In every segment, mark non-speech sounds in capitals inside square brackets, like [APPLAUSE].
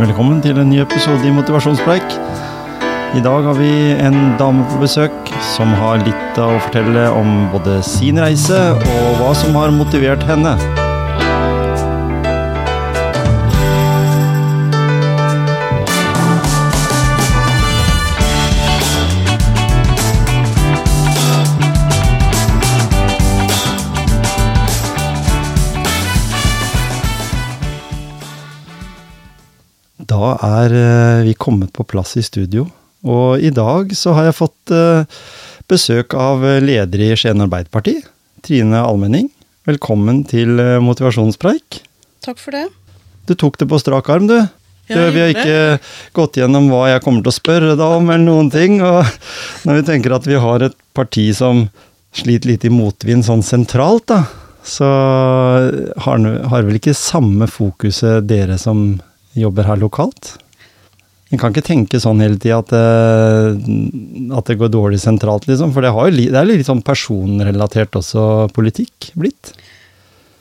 Velkommen til en ny episode i Motivasjonspreik. I dag har vi en dame på besøk som har litt å fortelle om både sin reise og hva som har motivert henne. Da er eh, vi kommet på plass i studio, og i dag så har jeg fått eh, besøk av leder i Skien Arbeiderparti, Trine Almenning. Velkommen til eh, motivasjonspreik. Takk for det. Du tok det på strak arm, du. Du, vi har ikke gått gjennom hva jeg kommer til å spørre deg om, eller noen ting. Og [LAUGHS] når vi tenker at vi har et parti som sliter litt i motvind sånn sentralt, da, så har, har vel ikke samme fokuset dere som jobber her lokalt? En kan ikke tenke sånn hele tida at, det- at det går dårlig sentralt, liksom. For det, jo, det er litt sånn personrelatert også politikk blitt.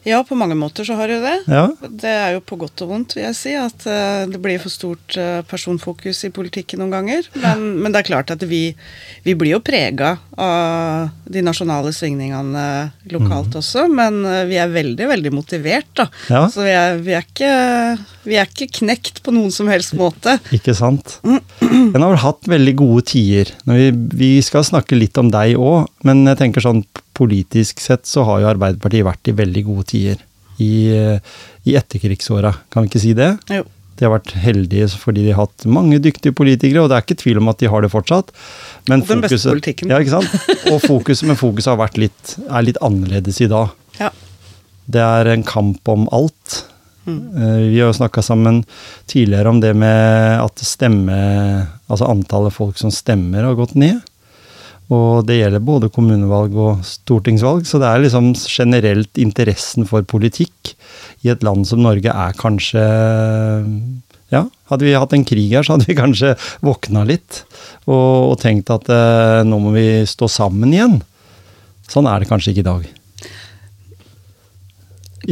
Ja, på mange måter så har det det. Ja, Det er jo på godt og vondt, vil jeg si, at eh, det blir for stort eh, personfokus i politikken noen ganger. Men, men det er klart at vi, vi blir jo prega av de nasjonale svingningene lokalt også. Men eh, vi er veldig, veldig motivert, da. Ja. Så vi er, vi, er ikke, vi er ikke knekt på noen som helst måte. Ikke sant? En har vel hatt veldig gode tider. Når vi, vi skal snakke litt om deg òg, men jeg tenker sånn politisk sett så har jo Arbeiderpartiet vært i veldig gode tider i, i etterkrigsåra, kan vi ikke si det? Jo. De har vært heldige fordi de har hatt mange dyktige politikere, og det er ikke tvil om at de har det fortsatt. Men Og den beste politikken. Ja, ikke sant? Og fokuset, men fokuset har vært litt, er litt annerledes i dag. Ja. Det er en kamp om alt. Mm. Vi har jo snakka sammen tidligere om det med at stemme Altså antallet folk som stemmer har gått ned. Og det gjelder både kommunevalg og stortingsvalg, så det er liksom generelt interessen for politikk i et land som Norge er kanskje Ja, hadde vi hatt en krig her, så hadde vi kanskje våkna litt og, og tenkt at eh, nå må vi stå sammen igjen. Sånn er det kanskje ikke i dag.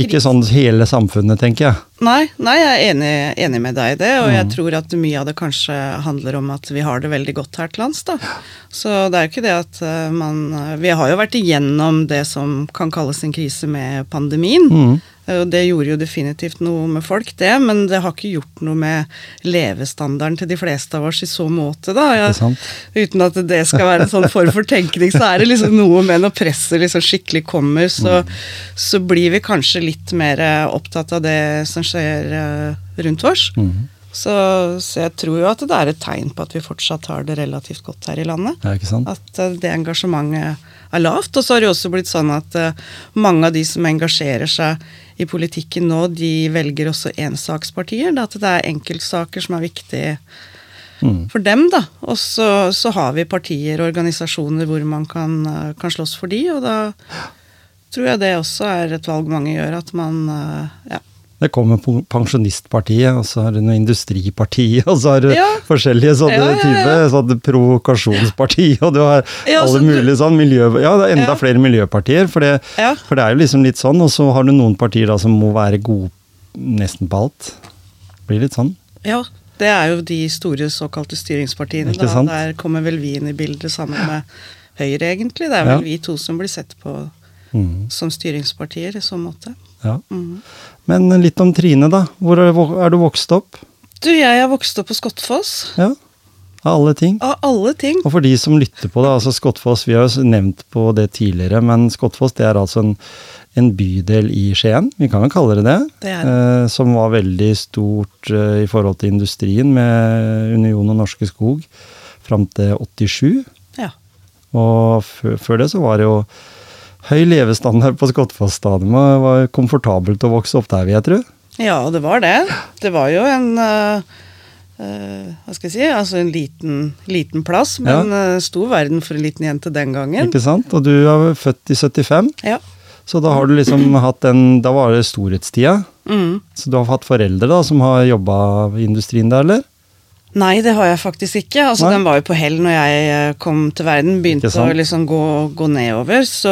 Ikke sånn hele samfunnet, tenker jeg. Nei, nei, jeg er enig, enig med deg i det, og Mm. jeg tror at mye av det kanskje handler om at vi har det veldig godt her til lands, da. Så det er jo ikke det at eh, man Vi har jo vært igjennom det som kan kalles en krise med pandemien. Mm. Eh, Og det gjorde jo definitivt noe med folk, det, men det har ikke gjort noe med levestandarden til de fleste av oss i så måte, da. Jeg, uten at det skal være en sånn form for tenkning, så er det liksom noe med når presset liksom skikkelig kommer, så, så blir vi kanskje litt mer eh, opptatt av det som skjer eh, rundt oss. Mm. Så, så jeg tror jo at det er et tegn på at vi fortsatt har det relativt godt her i landet. At eh, det engasjementet er lavt. Og så har det jo også blitt sånn at eh, mange av de som engasjerer seg i politikken nå, de velger også ensakspartier. At det er enkeltsaker som er viktige Mm. for dem, da. Og så, så har vi partier og organisasjoner hvor man kan, kan slåss for de, og da tror jeg det også er et valg mange gjør, at man ja. Det kommer Pensjonistpartiet, og så har du noe Industripartiet, [LAUGHS] og så har du Ja. forskjellige sånne Ja, ja, typer. Sånn Provokasjonsparti, og du har alle mulige sånn miljø... Ja, det er enda flere miljøpartier, for det, for det er jo liksom litt sånn. Og så har du noen partier da som må være gode nesten på alt. Blir litt sånn. Ja, det er jo de store såkalte styringspartiene. Da. Der kommer vel vi inn i bildet sammen med Høyre, egentlig. Det er vel vi to som blir sett på Mm. som styringspartier i så måte. Ja. Mhm. Men litt om Trine, da. Hvor er, du vokst opp? Du, jeg har vokst opp på Skottfoss. Ja, av alle ting. Av alle ting. Og for de som lytter på det, altså Skottfoss, vi har jo nevnt på det tidligere, men Skottfoss det er altså en, en bydel i Skien, vi kan jo kalle det det, Det det. eh, som var veldig stort eh, i forhold til industrien med Union og Norske Skog fram til 87. Ja. Og før, før det så var det jo høy levestandard på Skottfoss-stadion. Det var komfortabelt å vokse opp der, vil jeg tro. ja, det var det. Det var jo en uh Uh, hva skal jeg si, altså en liten, liten plass, men eh, stor verden for en liten jente den gangen. Ikke sant? Og du er født i 75, Ja. så da har du liksom hatt en Da var det storhetstida. Mm. Så du har hatt foreldre da som har jobba i industrien der, eller? Nei, det har jeg faktisk ikke. Altså, Nei. Den var jo på hell når jeg eh, kom til verden. Begynte å liksom gå, gå nedover. Så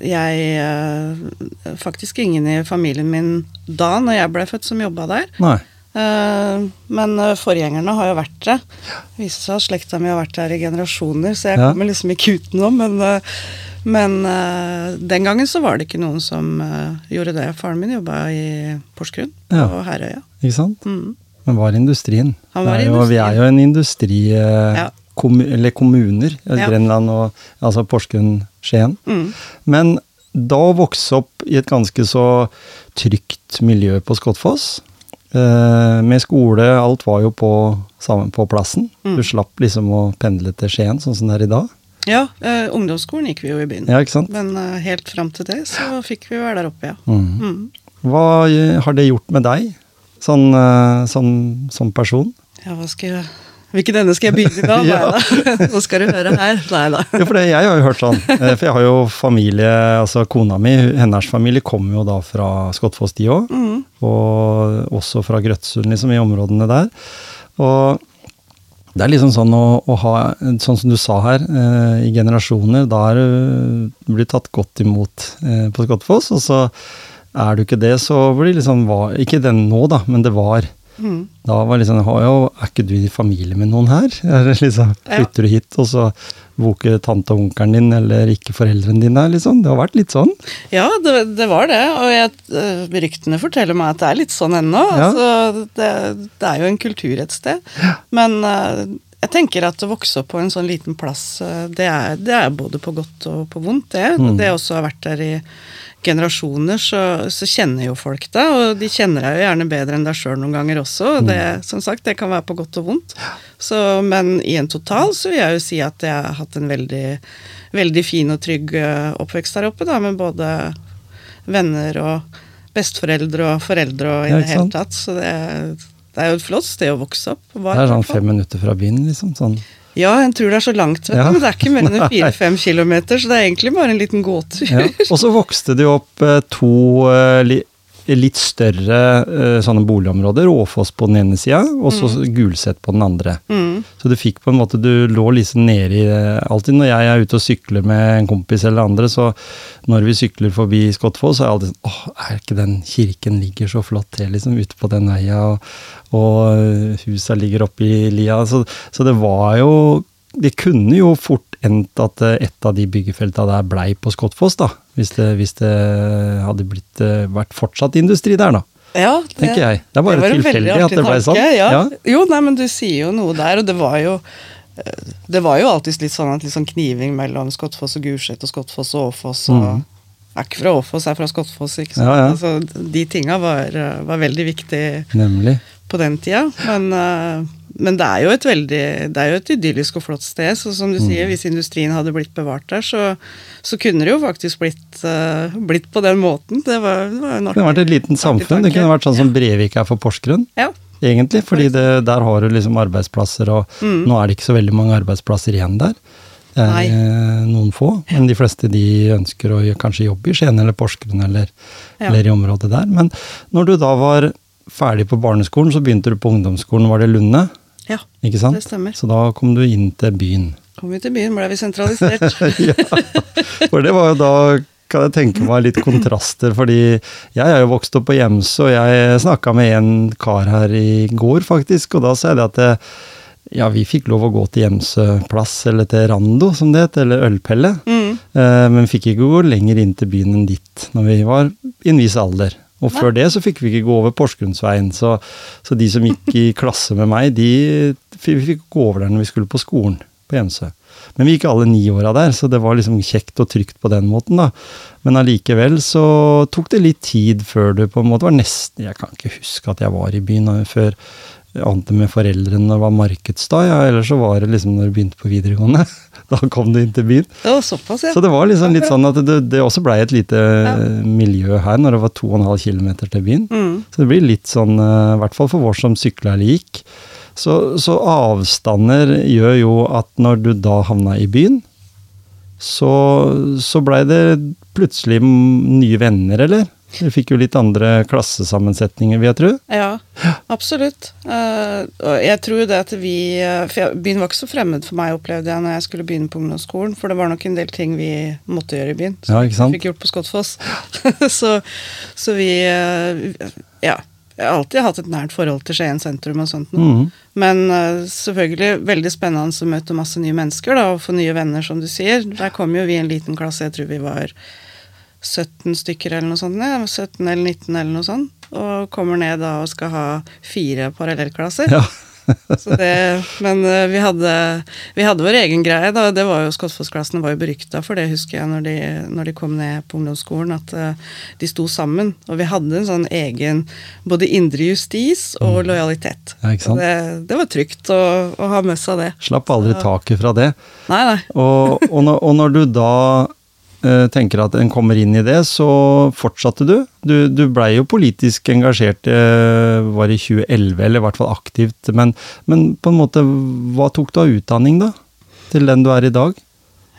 jeg eh, Faktisk ingen i familien min da når jeg ble født som jobba der. Nei. Eh, men forgjengerne har jo vært det. Det viser seg at slekta mi har vært der i generasjoner, så jeg Ja. kommer liksom ikke utenom. Men, men den gangen så var det ikke noen som gjorde det. Faren min jobba i Porsgrunn, Ja. og Herøya. Ikke sant? Mm. Men var industrien. Han var industrien. er jo, vi er jo en industri... Eh, Ja. kommu- eller kommuner. Ja. Grenland og altså Porsgrunn, Skien. Mm. Men da å vokse opp i et ganske så trygt miljø på Skottfoss, eh, med skole, alt var jo på, sammen på plassen. Mm. Du slapp liksom å pendle til Skien, sånn som det er i dag. Ja, eh, ungdomsskolen gikk vi jo i byen. Ja, ikke sant? Men eh, helt fram til det så fikk vi være der oppe, ja. Mm. Mm. Hva eh, har det gjort med deg, sånn, eh, sånn, som person? Ja, hva skal jeg Hvilken ende skal jeg begynne da? [LAUGHS] Ja. Nå skal du høre her. Nei da. Ja, for det, jeg har jo hørt sånn, eh, for jeg har jo familie, altså kona mi, hennes familie kommer jo da fra Skottfoss de òg, Mm. og også fra Grøtsund, liksom, i områdene der. Og det er liksom sånn å, å ha, sånn som du sa her, eh, i generasjoner, da er du blir tatt godt imot eh, på Skottfoss, og så er du ikke det, så blir det liksom, var, ikke den nå da, men det var, Mm. da var liksom, «Å, ja, er ikke du i familie med noen her? [LAUGHS] Eller liksom, Ja. flytter du hit, og så ikke tante og onkelen din, eller ikke foreldrene dine her, liksom? Det har vært litt sånn. Ja, det, det var det. Og jeg, eh, ryktene forteller meg at det er litt sånn ennå. Ja. Altså, det, det er jo en kultur et sted. Men eh, tenker at å vokse opp på en sånn liten plass, eh, det er, det er både på godt og på vondt, det. Mm. Det også har vært der i generasjoner, så, så kjenner jo folk deg, og de kjenner deg jo gjerne bedre enn deg sjøl noen ganger også. og Det, som sagt, det kan være på godt og vondt. Så, men i en total så vil jeg jo si at jeg har hatt en veldig, veldig fin og trygg eh, oppvekst der oppe, da, med både venner og besteforeldre og foreldre og i det, det hele tatt. Så det, det er jo et flott sted å vokse opp. var Det er sånn fem minutter fra byen, liksom. Sånn. Ja, jeg tror det er så langt, Ja. men det er ikke mer enn [LAUGHS] fire-fem kilometer, så det er egentlig bare en liten gåtur. Ja. Og så vokste det jo opp eh, to eh, litt større eh, sånne boligområder. Åfoss på den ene sida, og så Gulset på den andre. Mm. Så du fikk på en måte, du lå liksom nede i eh, Alltid når jeg er ute og sykler med en kompis eller andre, så når vi sykler forbi Skottfoss, så er jeg alltid sånn Åh, er ikke den kirken ligger så flott her, liksom, ute på den veia, og, og eh, husa ligger oppi lia. Så, så det var jo Det kunne jo fort endt at et av de byggefelta der blei på Skottfoss, da. Hvis det, hvis det hadde blitt, eh, vært fortsatt industri der, da. Ja, det, Tenker jeg. Det er bare veldig tilfeldig at det ble sånn. Ja. Ja. Jo, nei, men du sier jo noe der, og det var jo eh, det var jo alltid litt sånn at litt sånn kniving mellom Skottfoss og Gulset og Skottfoss og Åfoss. og mm. Er ikke fra Åfoss, er fra Skottfoss. ikke sant? Ja, ja. Altså, de tinga var, eh, var veldig viktige Nemlig. på den tida. Men, eh, men det er jo et veldig Det er jo et idyllisk og flott sted. Så som du Mm. sier, hvis industrien hadde blitt bevart der, så, så kunne det jo faktisk blitt, uh, blitt på den måten. Det var, det var Det kunne vært et liten samfunn. Det kunne vært sånn som Brevik er for Porsgrunn. Ja. egentlig, fordi det, der har du liksom arbeidsplasser, og Mm. nå er det ikke så veldig mange arbeidsplasser igjen der. Det er Nei. eh, noen få, men de fleste de ønsker å kanskje jobbe i Skien eller Porsgrunn eller, Ja. eller i området der. Men når du da var ferdig på barneskolen, så begynte du på ungdomsskolen, var det Lunde? Ja. Ikke sant? Det stemmer. Så da kom du inn til byen. Kom vi til byen, ble vi sentralisert. [LAUGHS] ja, for det var jo da kan jeg tenke meg litt kontraster, fordi jeg er jo vokst opp på Gjemse, og jeg snakka med en kar her i går, faktisk, og da sa jeg det at det, ja, vi fikk lov å gå til Gjemse plass, eller til Rando, som det het, eller Ølpelle, Mm. eh, men fikk ikke gå lenger inn til byen enn dit, når vi var i en viss alder. Og før det så fikk vi ikke gå over Porsgrunnsveien, så, så de som gikk i klasse med meg, de vi fikk gå over der når vi skulle på skolen på Gjemsø. Men vi gikk alle ni åra der, så det var liksom kjekt og trygt på den måten, da. Men allikevel så tok det litt tid før du på en måte var nesten Jeg kan ikke huske at jeg var i byen før annet med foreldrene var markedsdag, ja, eller så var det liksom når du begynte på videregående. [LAUGHS] Da kom du inn til byen. Det var såpass, ja. Så det var liksom litt sånn at det, det også blei et lite Ja. miljø her, når det var 2,5 km til byen. Mm. Så det blir litt sånn, eh, i hvert fall for vår som sykla eller gikk. Så, så avstander gjør jo at når du da havna i byen, så, så blei det plutselig nye venner, eller? Du fikk jo litt andre klassesammensetninger, vil jeg tro. Ja, absolutt. Eh, og jeg tror det at vi eh, For byen var ikke så fremmed for meg, opplevde jeg, når jeg skulle begynne på ungdomsskolen. For det var nok en del ting vi måtte gjøre i byen. Ja, ikke sant? Fikk gjort på Skottfoss. [LAUGHS] så, så vi eh, Ja. Jeg har alltid hatt et nært forhold til Skien sentrum og sånt. Mhm. Men selvfølgelig veldig spennende å møte masse nye mennesker da, og få nye venner, som du sier. Der kom jo vi i en liten klasse, jeg tror vi var 17 stykker eller noe sånt. Ja, 17 eller 19 eller noe sånt. Og kommer ned da og skal ha fire parallellklasser. Ja. [LAUGHS] Så det, men eh, vi hadde, vi hadde vår egen greie. da, det var jo Skottfoss-klassene var jo berykta for det, husker jeg, når de, når de kom ned på ungdomsskolen. At eh, de sto sammen. Og vi hadde en sånn egen både indre justis og lojalitet. Ja, ikke Det, det var trygt å, å ha med seg det. Slapp aldri taket fra det. Nei, nei. Og, og, når, og når du da tenker at en kommer inn i det, så fortsatte du. Du, du blei jo politisk engasjert, eh, var i 2011, eller i hvert fall aktivt. Men, men på en måte, hva tok du av utdanning, da? Til den du er i dag?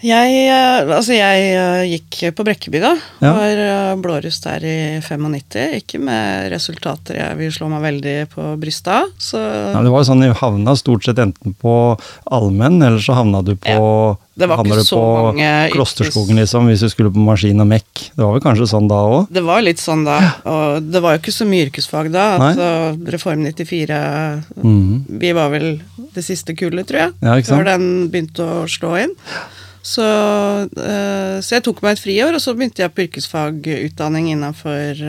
Jeg, eh, altså jeg eh, gikk på Brekkeby, da. Ja. Var eh, blåruss der i 95. Ikke med resultater jeg vil slå meg veldig på brystet av. Så Ja, det var jo sånn, Du havna stort sett enten på allmenn, eller så havna du på, det var ikke så mange Klosterskogen, liksom, hvis du skulle på maskin og mekk. Det var vel kanskje sånn da òg? Det var litt sånn da, og det var jo ikke så mye yrkesfag da. Altså, Reform 94 Mhm. Vi var vel det siste kullet, tror jeg, Ja, før den begynte å slå inn. Så, eh, så jeg tok meg et friår, og så begynte jeg på yrkesfagutdanning innenfor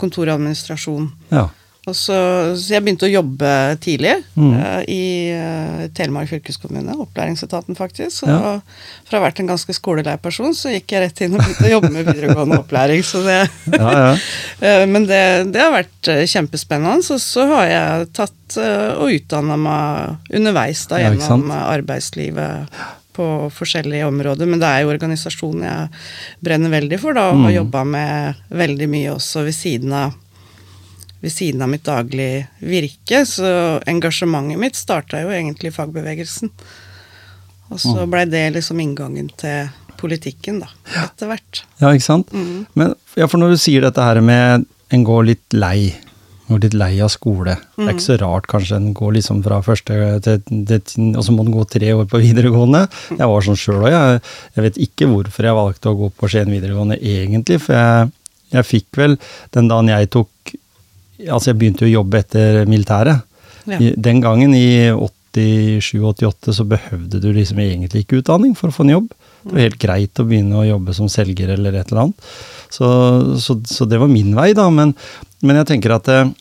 kontoradministrasjon. kontor. Ja. Så, så jeg begynte å jobbe tidlig Mm. eh, i eh, Telemark fylkeskommune, opplæringsetaten faktisk. Så Ja. fra å ha vært en ganske skolelei person, så gikk jeg rett inn og begynte å jobbe med videregående opplæring. Så det, [LAUGHS] ja, ja. [LAUGHS] Eh, Men det, det har vært eh, kjempespennende. Så, så har jeg tatt eh, og utdanna meg underveis da, gjennom eh, arbeidslivet på forskjellige områder. Men det er jo organisasjonen jeg brenner veldig for, da, og har Mm. jobba med veldig mye også ved siden av ved siden av mitt daglige virke, så engasjementet mitt starta jo egentlig i fagbevegelsen. Og så Mm. blei det liksom inngangen til politikken, da, etter hvert. Ja, ikke sant? Mm. Men ja, for når du sier dette her med en går litt lei, går litt lei av skole, det er ikke så rart kanskje en går liksom fra første til, til og så må den gå tre år på [LAUGHS] videregående. Jeg var sånn sjøl òg, jeg, jeg vet ikke hvorfor jeg valgte å gå på Skien videregående egentlig, for jeg, jeg fikk vel den dagen jeg tok Altså jeg begynte jo å jobbe etter militæret. Ja. I, den gangen, i 87-88, så behøvde du liksom egentlig ikke utdanning for å få en jobb. Det var helt greit å begynne å jobbe som selger eller et eller annet. Så, så, så det var min vei, da. Men, men jeg tenker at eh,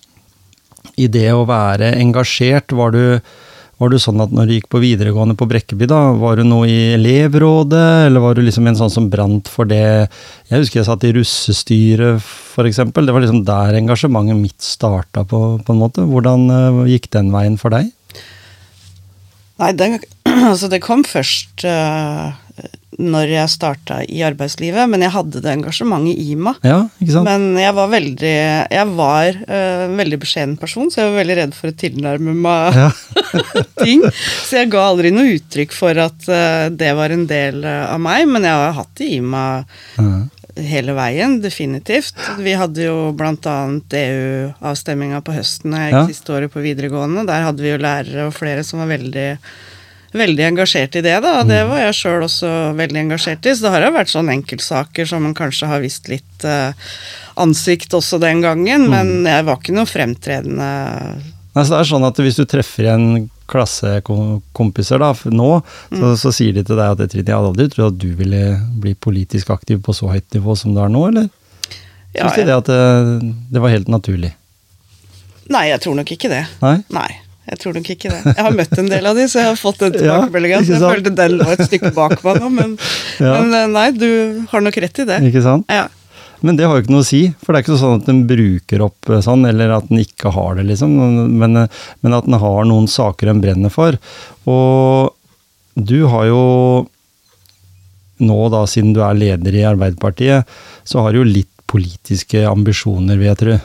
i det å være engasjert, var du, var du sånn at når du gikk på videregående på Brekkeby, da, var du noe i elevrådet, eller var du liksom en sånn som brant for det Jeg husker jeg satt i russestyret, f.eks. Det var liksom der engasjementet mitt starta, på, på en måte. Hvordan uh, gikk den veien for deg? Nei, den, [CLEARS THROAT] altså det kom først uh, når jeg starta i arbeidslivet, men jeg hadde det engasjementet i meg. Ja? Men jeg var veldig Jeg var uh, veldig beskjeden person, så jeg var veldig redd for å tilnærme meg ja. [LAUGHS] ting. Så jeg ga aldri noe uttrykk for at uh, det var en del eh, av meg, men jeg har hatt det i meg Mm. hele veien, definitivt. Vi hadde jo bl.a. EU-avstemminga på høsten jeg gikk Ja. siste året på videregående. Der hadde vi jo lærere og flere som var veldig Veldig engasjert i det, da. Det var jeg sjøl også veldig engasjert i. Så det har jo vært sånne enkeltsaker som man kanskje har visst litt eh, ansikt også den gangen, men jeg var ikke noe fremtredende Nei, så det er sånn at Hvis du treffer en klassekompiser da, nå, så, så sier de til deg at Trine, jeg hadde aldri trodd at du ville bli politisk aktiv på så høyt nivå som du er nå, eller? Ja, Syns de det at det, det var helt naturlig? Nei, jeg tror nok ikke det. Nei? Nei, jeg tror nok ikke det. Jeg har møtt en del av de, så jeg har fått den tilbakemeldinga. Ja, jeg følte den lå et stykke bak meg nå, men, [LAUGHS] Ja. men eh, nei, du har nok rett i det. Ikke sant? Ja. Men det har jo ikke noe å si, for det er ikke sånn at den bruker opp eh, sånn, eller at den ikke har det, liksom. Men, eh, men at den har noen saker den brenner for. Og du har jo nå, da, siden du er leder i Arbeiderpartiet, så har du jo litt politiske ambisjoner, vil jeg tro.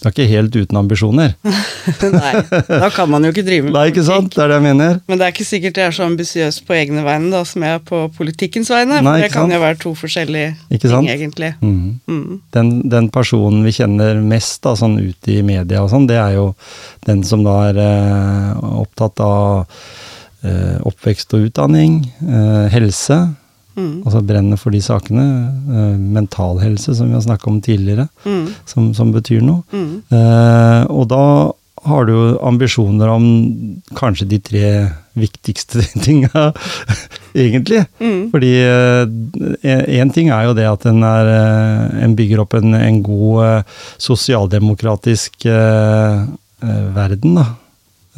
Du er ikke helt uten ambisjoner. [LAUGHS] Nei, da kan man jo ikke drive med Nei, ikke sant? Det er det jeg mener. Men det er ikke sikkert jeg er så ambisiøs på egne vegne da, som jeg er på politikkens vegne. Nei, for det kan jo være to forskjellige Ikke ting, sant? egentlig. Mm. Mm. den, den personen vi kjenner mest da, sånn ute i media og sånn, det er jo den som da er eh, opptatt av eh, oppvekst og utdanning, eh, helse, Mm. Altså brenner for de sakene. Uh, mental helse, som vi har snakka om tidligere, Mm. som, som betyr noe. Mm. Uh, og da har du jo ambisjoner om kanskje de tre viktigste [LAUGHS] tinga, egentlig. Mm. Fordi én ting er jo det at en, er, eh, en bygger opp en, en god eh, sosialdemokratisk eh, eh, verden, da.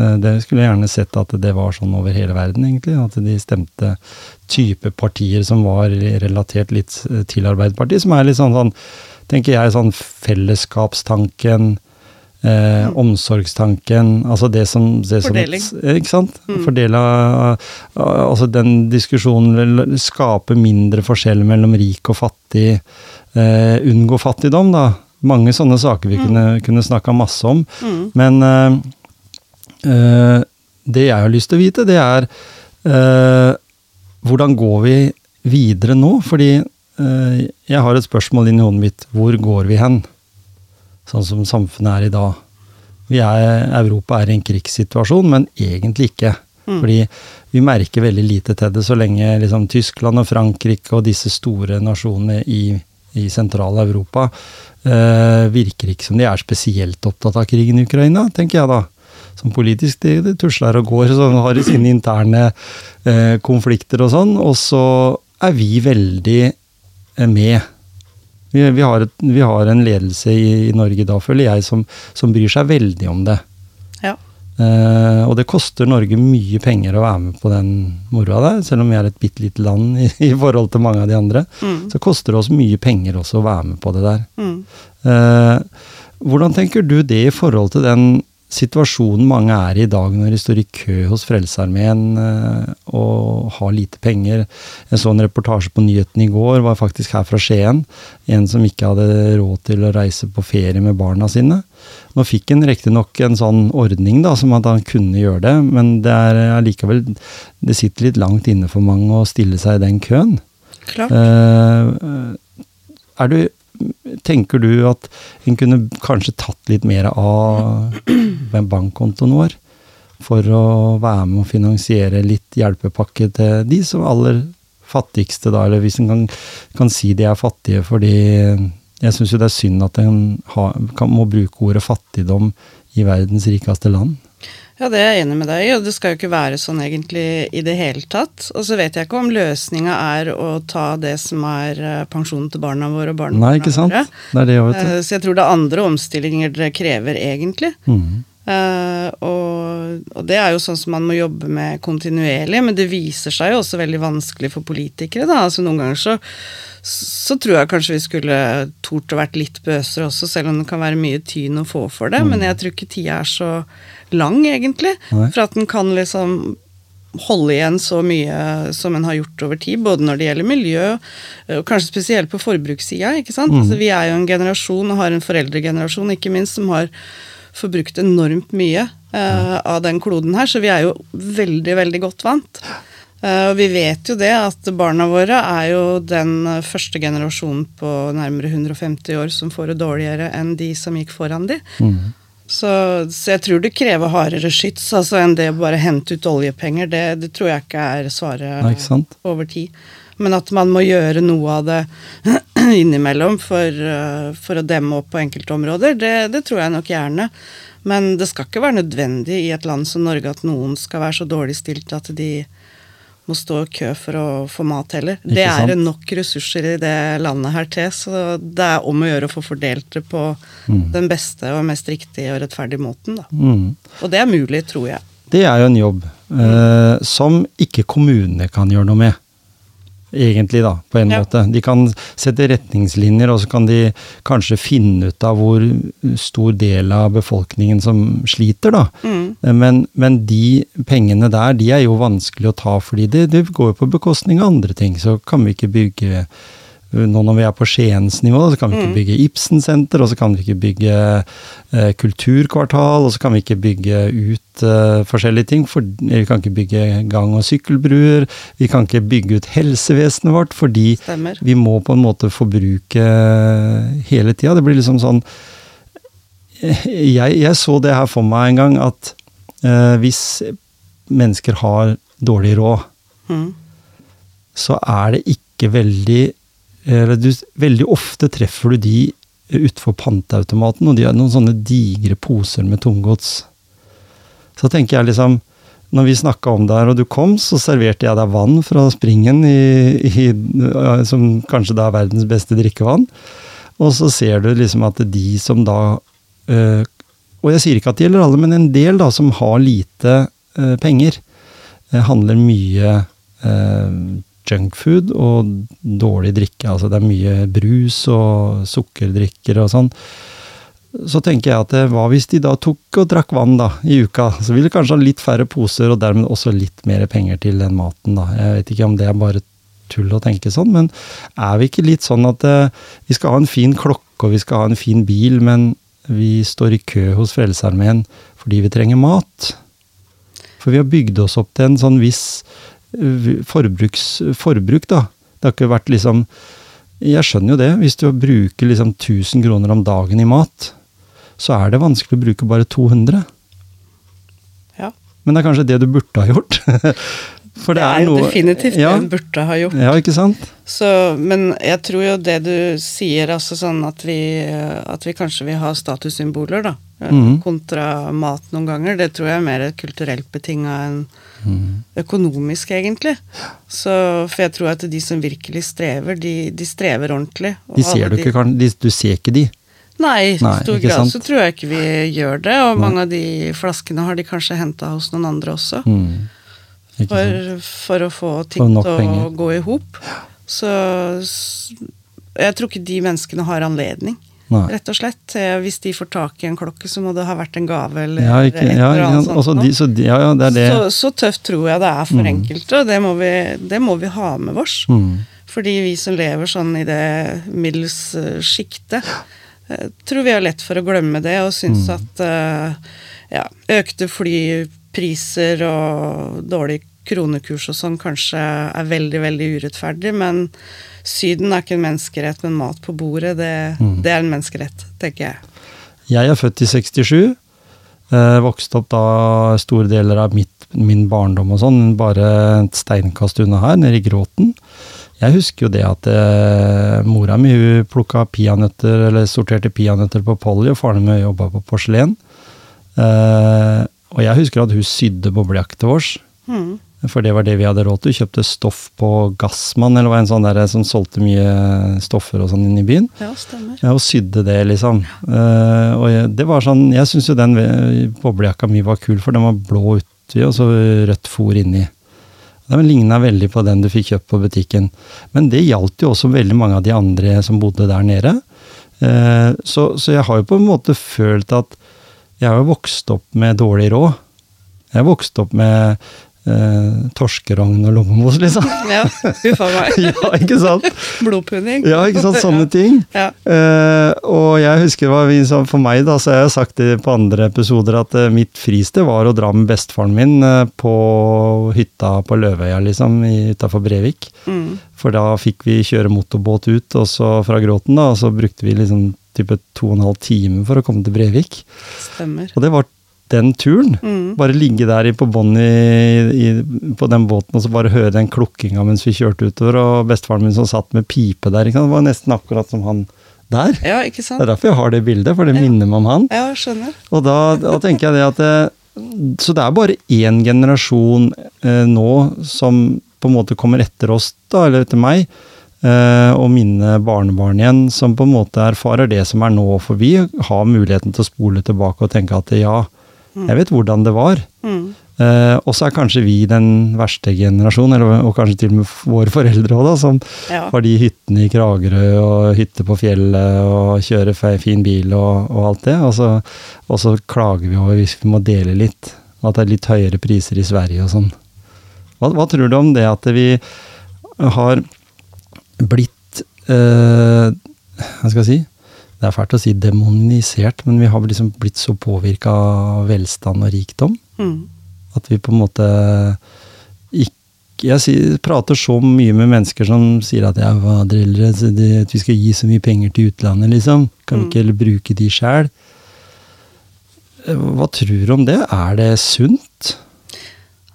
Eh, Det skulle jeg gjerne sett at det var sånn over hele verden, egentlig. At de stemte type partier som var relatert litt eh, til Arbeiderpartiet. Som er litt sånn, sånn tenker jeg, sånn fellesskapstanken. Eh, Omsorgstanken, altså det som det som- Fordeling. ikke sant? Mm. Av- Altså den diskusjonen skape mindre forskjell mellom rik og fattig. Eh, unngå fattigdom, da. Mange sånne saker vi kunne, kunne snakka masse om. Mm. Men eh, det jeg har lyst til å vite, det er eh, hvordan går vi videre nå? Fordi eh, jeg har et spørsmål inni hodet mitt. Hvor går vi hen? Sånn som samfunnet er i dag. Vi er, Europa er i en krigssituasjon, men egentlig ikke. Mm. Fordi vi merker veldig lite til det så lenge liksom, Tyskland og Frankrike og disse store nasjonene i, i Sentral-Europa eh, virker ikke som de er spesielt opptatt av krigen i Ukraina, tenker jeg da. Som politisk, de, de tusler og går, så har de sine interne eh, konflikter og sånn. Og så er vi veldig eh, med. Vi, vi, har et, vi har en ledelse i, i Norge da, føler jeg, som, som bryr seg veldig om det. Ja. Eh, og det koster Norge mye penger å være med på den moroa der, selv om vi er et bitte lite land i, i forhold til mange av de andre. Mm. Så koster det oss mye penger også å være med på det der. Mm. Eh, hvordan tenker du det i forhold til den situasjonen mange er i i dag, når de står i kø hos Frelsesarmeen eh, og har lite penger? Jeg så en reportasje på nyhetene i går, var faktisk her fra Skien. En som ikke hadde råd til å reise på ferie med barna sine. Nå fikk han riktignok en sånn ordning da, som at han kunne gjøre det, men det er allikevel Det sitter litt langt inne for mange å stille seg i den køen. Klart. Uh, er du, tenker du at en kunne kanskje tatt litt mer av bankkontoen vår for å være med å finansiere litt hjelpepakke til de som aller fattigste, da, eller hvis en kan, kan si de er fattige fordi jeg syns jo det er synd at en ha, kan, må bruke ordet fattigdom i verdens rikeste land. Ja, det er jeg enig med deg i, og det skal jo ikke være sånn egentlig i det hele tatt. Og så vet jeg ikke om løsninga er å ta det som er eh, pensjonen til barna våre og barnebarna Nei, ikke sant? våre. Det er det, jeg vet. Eh, Så jeg tror det er andre omstillinger dere krever, egentlig. Mm. Uh, og, og det er jo sånn som man må jobbe med kontinuerlig, men det viser seg jo også veldig vanskelig for politikere, da. Altså noen ganger så, så tror jeg kanskje vi skulle tort å vært litt bøsere også, selv om det kan være mye tyn å få for det. Men jeg tror ikke tida er så lang, egentlig, Nei. for at den kan liksom holde igjen så mye som en har gjort over tid, både når det gjelder miljø, og kanskje spesielt på forbrukssida. ikke sant? Altså, vi er jo en generasjon, og har en foreldregenerasjon ikke minst, som har forbrukt enormt mye uh, av den kloden her, så vi er jo veldig, veldig godt vant. Uh, og vi vet jo det at barna våre er jo den eh, første generasjonen på nærmere 150 år som får det dårligere enn de som gikk foran de. Mhm. Så, så jeg tror det krever hardere skyts altså enn det å bare hente ut oljepenger. Det, det tror jeg ikke er svaret Nei, over tid. Men at man må gjøre noe av det [CLEARS THROAT] innimellom for, eh, for å demme opp på enkelte områder, det, det tror jeg nok gjerne. Men det skal ikke være nødvendig i et land som Norge at noen skal være så dårlig stilt at de må stå i kø for å få mat heller. Ikke det er sant? nok ressurser i det landet her til, så det er om å gjøre å få fordelt det på Mm. den beste og mest riktige og rettferdige måten, da. Mm. Og det er mulig, tror jeg. Det er jo en jobb eh, som ikke kommunene kan gjøre noe med. Egentlig, da, på en Ja. måte. De kan sette retningslinjer, og så kan de kanskje finne ut av hvor stor del av befolkningen som sliter, da. Mm. Men, men de pengene der, de er jo vanskelig å ta, fordi det, det går jo på bekostning av andre ting. Så kan vi ikke bygge nå når vi er på Skiens nivå, så kan vi ikke bygge Ibsen-senter, og så kan vi ikke bygge eh, kulturkvartal, og så kan vi ikke bygge ut eh, forskjellige ting. For, vi kan ikke bygge gang- og sykkelbruer, vi kan ikke bygge ut helsevesenet vårt, fordi Stemmer. vi må på en måte forbruke hele tida. Det blir liksom sånn jeg, jeg så det her for meg en gang, at eh, hvis mennesker har dårlig råd, Mm. så er det ikke ikke veldig eller du, Veldig ofte treffer du de utenfor panteautomaten, og de har noen sånne digre poser med tomgods. Så tenker jeg liksom Når vi snakka om det her, og du kom, så serverte jeg deg vann fra springen, i, i, som kanskje da er verdens beste drikkevann. Og så ser du liksom at de som da øh, Og jeg sier ikke at det gjelder alle, men en del da som har lite øh, penger, øh, handler mye junkfood og dårlig drikke. Altså det er mye brus og sukkerdrikker og sånn. Så tenker jeg at hva hvis de da tok og drakk vann da, i uka? Så ville de kanskje ha litt færre poser, og dermed også litt mer penger til den maten, da. Jeg vet ikke om det er bare tull å tenke sånn, men er vi ikke litt sånn at eh, vi skal ha en fin klokke og vi skal ha en fin bil, men vi står i kø hos Frelsesarmeen fordi vi trenger mat? For vi har bygd oss opp til en sånn viss forbruk, da. Det har ikke vært liksom Jeg skjønner jo det. Hvis du bruker liksom 1000 kroner om dagen i mat, så er det vanskelig å bruke bare 200. Ja. Men det er kanskje det du burde ha gjort. [LAUGHS] For det, det er, er noe, definitivt ja, det en burde ha gjort. Ja, ikke sant? Så, men jeg tror jo det du sier, altså sånn at vi, at vi kanskje vil ha statussymboler, da. Mm. Kontra mat noen ganger. Det tror jeg er mer kulturelt betinga enn mm. økonomisk, egentlig. Så, for jeg tror at de som virkelig strever, de, de strever ordentlig. De ser du ikke, de, du ser ikke de? Nei, i stor grad så tror jeg ikke vi gjør det. Og Nei. mange av de flaskene har de kanskje henta hos noen andre også. Mm. For, for, å få ting til å penger. gå i hop. Så jeg tror ikke de menneskene har anledning. Nei. Rett og slett. Hvis de får tak i en klokke, så må det ha vært en gave eller ja, ikke, et eller annet sånt. Altså, de, så, ja, det det. Så, så, tøft tror jeg det er for mm. enkelte, og det må, vi, det må vi ha med oss. Mm. Fordi vi som lever sånn i det middels uh, sjiktet, uh, tror vi har lett for å glemme det og syns mm. at ja, økte flypriser og dårlig kronekurs og sånn kanskje er veldig, veldig urettferdig, men Syden er ikke en menneskerett, men mat på bordet, det, mm. det er en menneskerett, tenker jeg. Jeg er født i 67. Eh, vokste opp da store deler av mitt, min barndom og sånn, bare et steinkast unna her, nede i Gråten. Jeg husker jo det at eh, mora mi hun plukka peanøtter, eller sorterte peanøtter på Polly, og faren min jobba på porselen. Eh, og jeg husker at hun sydde boblejakke til oss. Mm. For det var det vi hadde råd til. Vi Kjøpte stoff på Gassmann, eller var en sånn der som solgte mye stoffer og sånn inn i byen. Ja, stemmer. Og sydde det, liksom. Uh, og det var sånn Jeg syns jo den boblejakka mi var kul, for den var blå uti og så rødt fôr inni. Den ligna veldig på den du fikk kjøpt på butikken. Men det gjaldt jo også veldig mange av de andre som bodde der nede. Uh, så, så jeg har jo på en måte følt at jeg har jo vokst opp med dårlig råd. Jeg har vokst opp med eh, torskerogn og lommemos, liksom. [LAUGHS] Ja, uffa meg. [LAUGHS] ja, ikke sant? Blodpudding. Ja, ikke sant, sånne ting. [LAUGHS] Ja. Eh, og jeg husker hva vi for meg, da, så jeg har sagt det på andre episoder, at eh, mitt fristed var å dra med bestefaren min eh, på hytta på Løvøya, liksom, utafor Brevik. Mm. For da fikk vi kjøre motorbåt ut, og så fra Gråten, da, og så brukte vi liksom type to og en halv time for å komme til Brevik. Stemmer. Og det var den turen. Mm. Bare ligge der på bånn på den båten og så bare høre den klukkinga mens vi kjørte utover, og bestefaren min som satt med pipe der. Det var nesten akkurat som han der. Ja, ikke sant? Det er derfor jeg har det bildet, for det ja. minner meg om han. Ja, skjønner. Og da, da tenker jeg det at det, Så det er bare én generasjon eh, nå som på en måte kommer etter oss, da, eller etter meg, eh, og mine barnebarn igjen, som på en måte erfarer det som er nå. For vi har muligheten til å spole tilbake og tenke at ja, Mm. Jeg vet hvordan det var. Mm. Eh, og så er kanskje vi den verste generasjonen, eller, og kanskje til og med våre foreldre òg, som ja. har de hyttene i Kragerø og hytte på fjellet og kjører fin bil og, og alt det. Og så, og så, klager vi over hvis vi må dele litt, at det er litt høyere priser i Sverige og sånn. Hva, hva tror du om det at vi har blitt eh, Hva skal jeg si? Det er fælt å si demonisert, men vi har liksom blitt så påvirka av velstand og rikdom. Mm. At vi på en måte ikke Jeg prater så mye med mennesker som sier at jeg var drillere, at vi skal gi så mye penger til utlandet, liksom. Kan vi mm. ikke heller bruke de sjæl? Hva tror du om det? Er det sunt?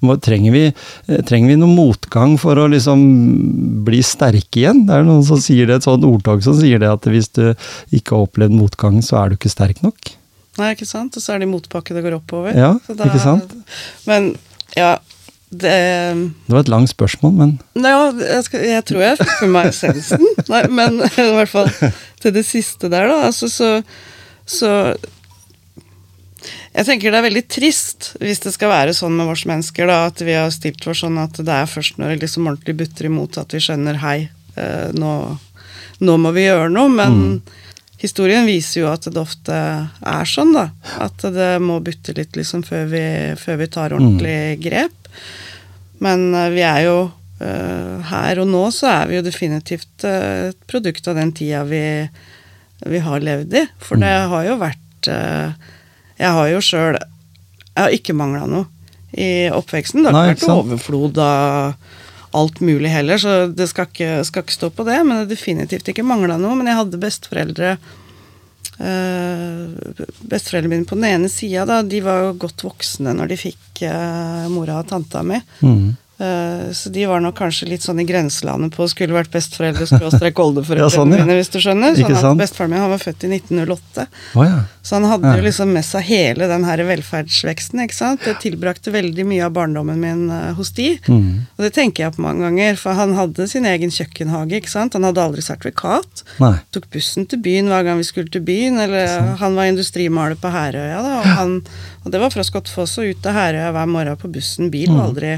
Trenger, vi, eh, trenger vi noe motgang for å liksom bli sterke igjen? Det er noen som sier det, et sånt ordtak som sier det, at hvis du ikke har opplevd motgang, så er du ikke sterk nok. Nei, ikke sant? Og så er det motbakke det går oppover. Ja, da- ikke sant? Men ja, det Det var et langt spørsmål, men ja, jeg, skal, jeg tror jeg fikk med meg essensen. Nei, men i hvert fall til det siste der, da. Altså, så, så Jeg tenker det er veldig trist hvis det skal være sånn med oss mennesker, da, at vi har stilt for sånn at det er først når det liksom ordentlig butter imot at vi skjønner hei, eh, nå, nå må vi gjøre noe. Men historien viser jo at det ofte er sånn, da. At det må butte litt liksom før vi, før vi tar ordentlig grep. Men eh, vi er jo eh, her og nå så er vi jo definitivt et produkt av den tida vi, vi har levd i. For det har jo vært Jeg har jo sjøl Jeg har ikke mangla noe i oppveksten. Det har ikke vært overflod av alt mulig heller, så det skal ikke, skal ikke stå på det. Men det definitivt ikke mangla noe. Men jeg hadde besteforeldre øh, Besteforeldrene mine på den ene sida, da, de var jo godt voksne når de fikk øh, mora og tanta mi. mm. Eh, Så de var nok kanskje litt sånn i grenselandet på skulle vært besteforeldre skråstrek oldeforeldrene [LAUGHS] Ja, sånn, ja. mine, hvis du skjønner. Sånn sant? at Bestefaren min han var født i 1908, Oh, ja. så han hadde jo liksom med seg hele den her velferdsveksten. ikke sant? Det tilbrakte veldig mye av barndommen min eh, hos de. Mm. Og det tenker jeg på mange ganger, for han hadde sin egen kjøkkenhage. ikke sant? Han hadde aldri sertifikat. Nei. Tok bussen til byen hver gang vi skulle til byen. Eller han var industrimaler på Herøya, da. Og, han, og det var fra Skottfoss og ut til Herøya hver morgen på bussen. Bil var aldri,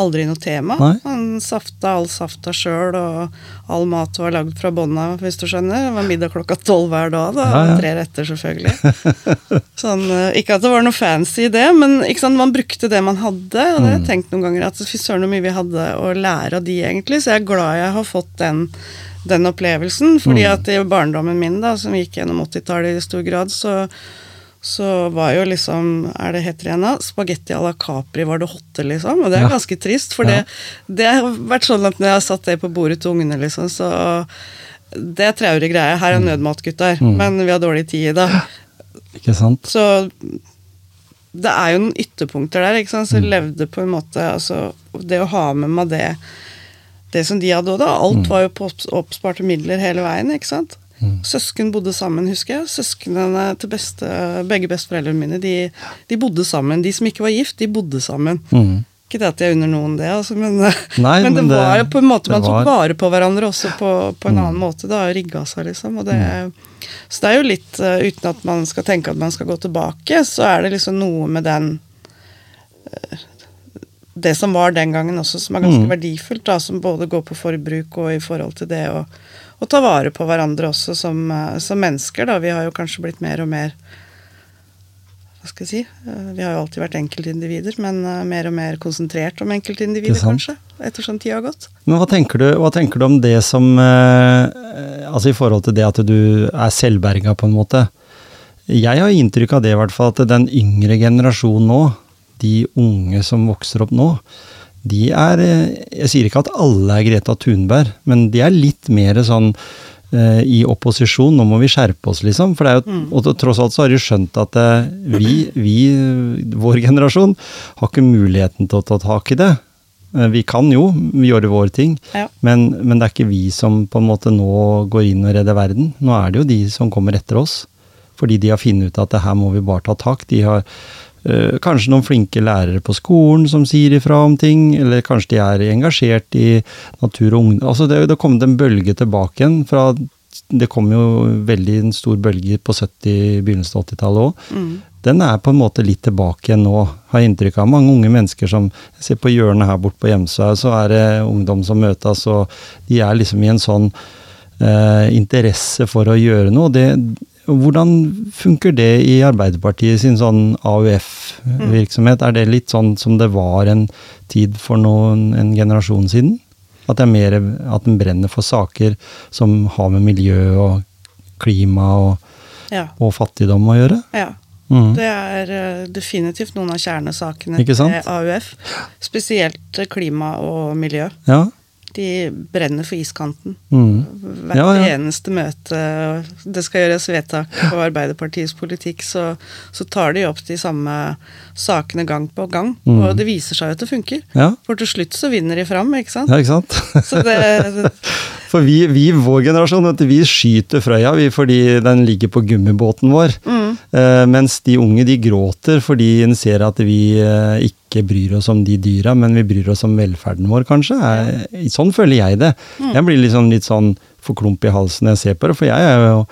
aldri noe tema. Mm. Nei. Han safta all safta sjøl, og all mat var lagd fra bånda, hvis du skjønner. Det var middag klokka tolv hver dag, da. Ja, ja. Tre retter, selvfølgelig. [LAUGHS] sånn, eh, ikke at det var noe fancy i det, men sant, man brukte det man hadde. Og det har jeg tenkt noen ganger at fy søren så mye vi hadde å lære av de, egentlig. Så jeg er glad jeg har fått den, den opplevelsen. Fordi at i barndommen min, da, som gikk gjennom 80-tallet i stor grad, så så var jo liksom Er det heter igjen da? Spagetti à la Capri var det hotte, liksom. Og det er Ja. ganske trist, for Ja. det, det har vært sånn at når jeg har satt det på bordet til ungene, liksom, så Det er traurig greie. Her er nødmat, gutter. Men vi har dårlig tid i dag. Ikke sant? Så det er jo noen ytterpunkter der, ikke sant. Så Mm. levde på en måte Altså, det å ha med meg det Det som de hadde òg, da. Mm. Alt var jo på oppsparte midler hele veien, ikke sant. Søsken bodde sammen, husker jeg. Søsknene til beste, begge besteforeldrene mine, de, de bodde sammen. De som ikke var gift, de bodde sammen. Mm. Ikke det at jeg unner noen det, altså, men, Nei, [LAUGHS] men, det men var jo på en måte Man var- tok vare på hverandre også på, på en annen måte. Det har jo rigga seg, liksom. Og det, Så det er jo litt eh, Uten at man skal tenke at man skal gå tilbake, så er det liksom noe med den eh, Det som var den gangen også, som er ganske Mm. verdifullt, da, som både går på forbruk og i forhold til det å, å ta vare på hverandre også som, eh, som mennesker. Da. Vi har jo kanskje blitt mer og mer hva skal jeg si? Eh, Vi har jo alltid vært enkeltindivider, men eh, mer og mer konsentrert om enkeltindivider, kanskje. Ettersom tida har gått. Men hva tenker, du, hva tenker du om det som Altså i forhold til det at du er selvberga, på en måte. Jeg har inntrykk av det, i hvert fall, at den yngre generasjonen nå, de unge som vokser opp nå, de er eh, Jeg sier ikke at alle er Greta Thunberg, men de er litt mer sånn eh, i opposisjon. Nå må vi skjerpe oss, liksom. For det er jo, Mm. Og tross alt så har de skjønt at eh, vi, vi, vår generasjon, har ikke muligheten til å ta tak i det. Eh, Vi kan jo gjøre våre ting, Ja. men, men det er ikke vi som på en måte nå går inn og redder verden. Nå er det jo de som kommer etter oss. Fordi de har funnet ut at det her må vi bare ta tak. De har kanskje noen flinke lærere på skolen som sier ifra om ting, eller kanskje de er engasjert i natur og ungdom. Altså det har kommet en bølge tilbake igjen fra Det kom jo veldig en stor bølge på 70-, begynnelsen av 80-tallet òg Mm. den er på en måte litt tilbake igjen nå, har jeg inntrykk av. Mange unge mennesker som jeg ser på hjørnet her borte på Hjemsøy, så er det ungdom som møtes, og de er liksom i en sånn eh, interesse for å gjøre noe. Det, hvordan funker det i Arbeiderpartiet sin sånn AUF-virksomhet? Er det litt sånn som det var en tid for noen, en generasjon siden? At det er mer at den brenner for saker som har med miljø og klima og, Ja. og fattigdom å gjøre? ja. Mm. Det er eh, definitivt noen av kjernesakene til AUF. Spesielt klima og miljø. Ja. De brenner for iskanten. Mm. Hvert Ja, ja. eneste møte det skal gjøres vedtak på Arbeiderpartiets politikk, så, så tar de opp de samme sakene gang på gang. Mm. Og det viser seg jo at det funker. Ja, For til slutt så vinner de fram, ikke sant? ja ikke sant? Så det, [LAUGHS] For vi, vi vår generasjon, vi skyter Frøya vi, fordi den ligger på gummibåten vår. mm, Eh, mens de unge de gråter fordi en ser at vi eh, ikke bryr oss om de dyra, men vi bryr oss om velferden vår, kanskje. Jeg, sånn føler jeg det. Jeg blir liksom litt sånn for klump i halsen når jeg ser på det. For jeg er jo,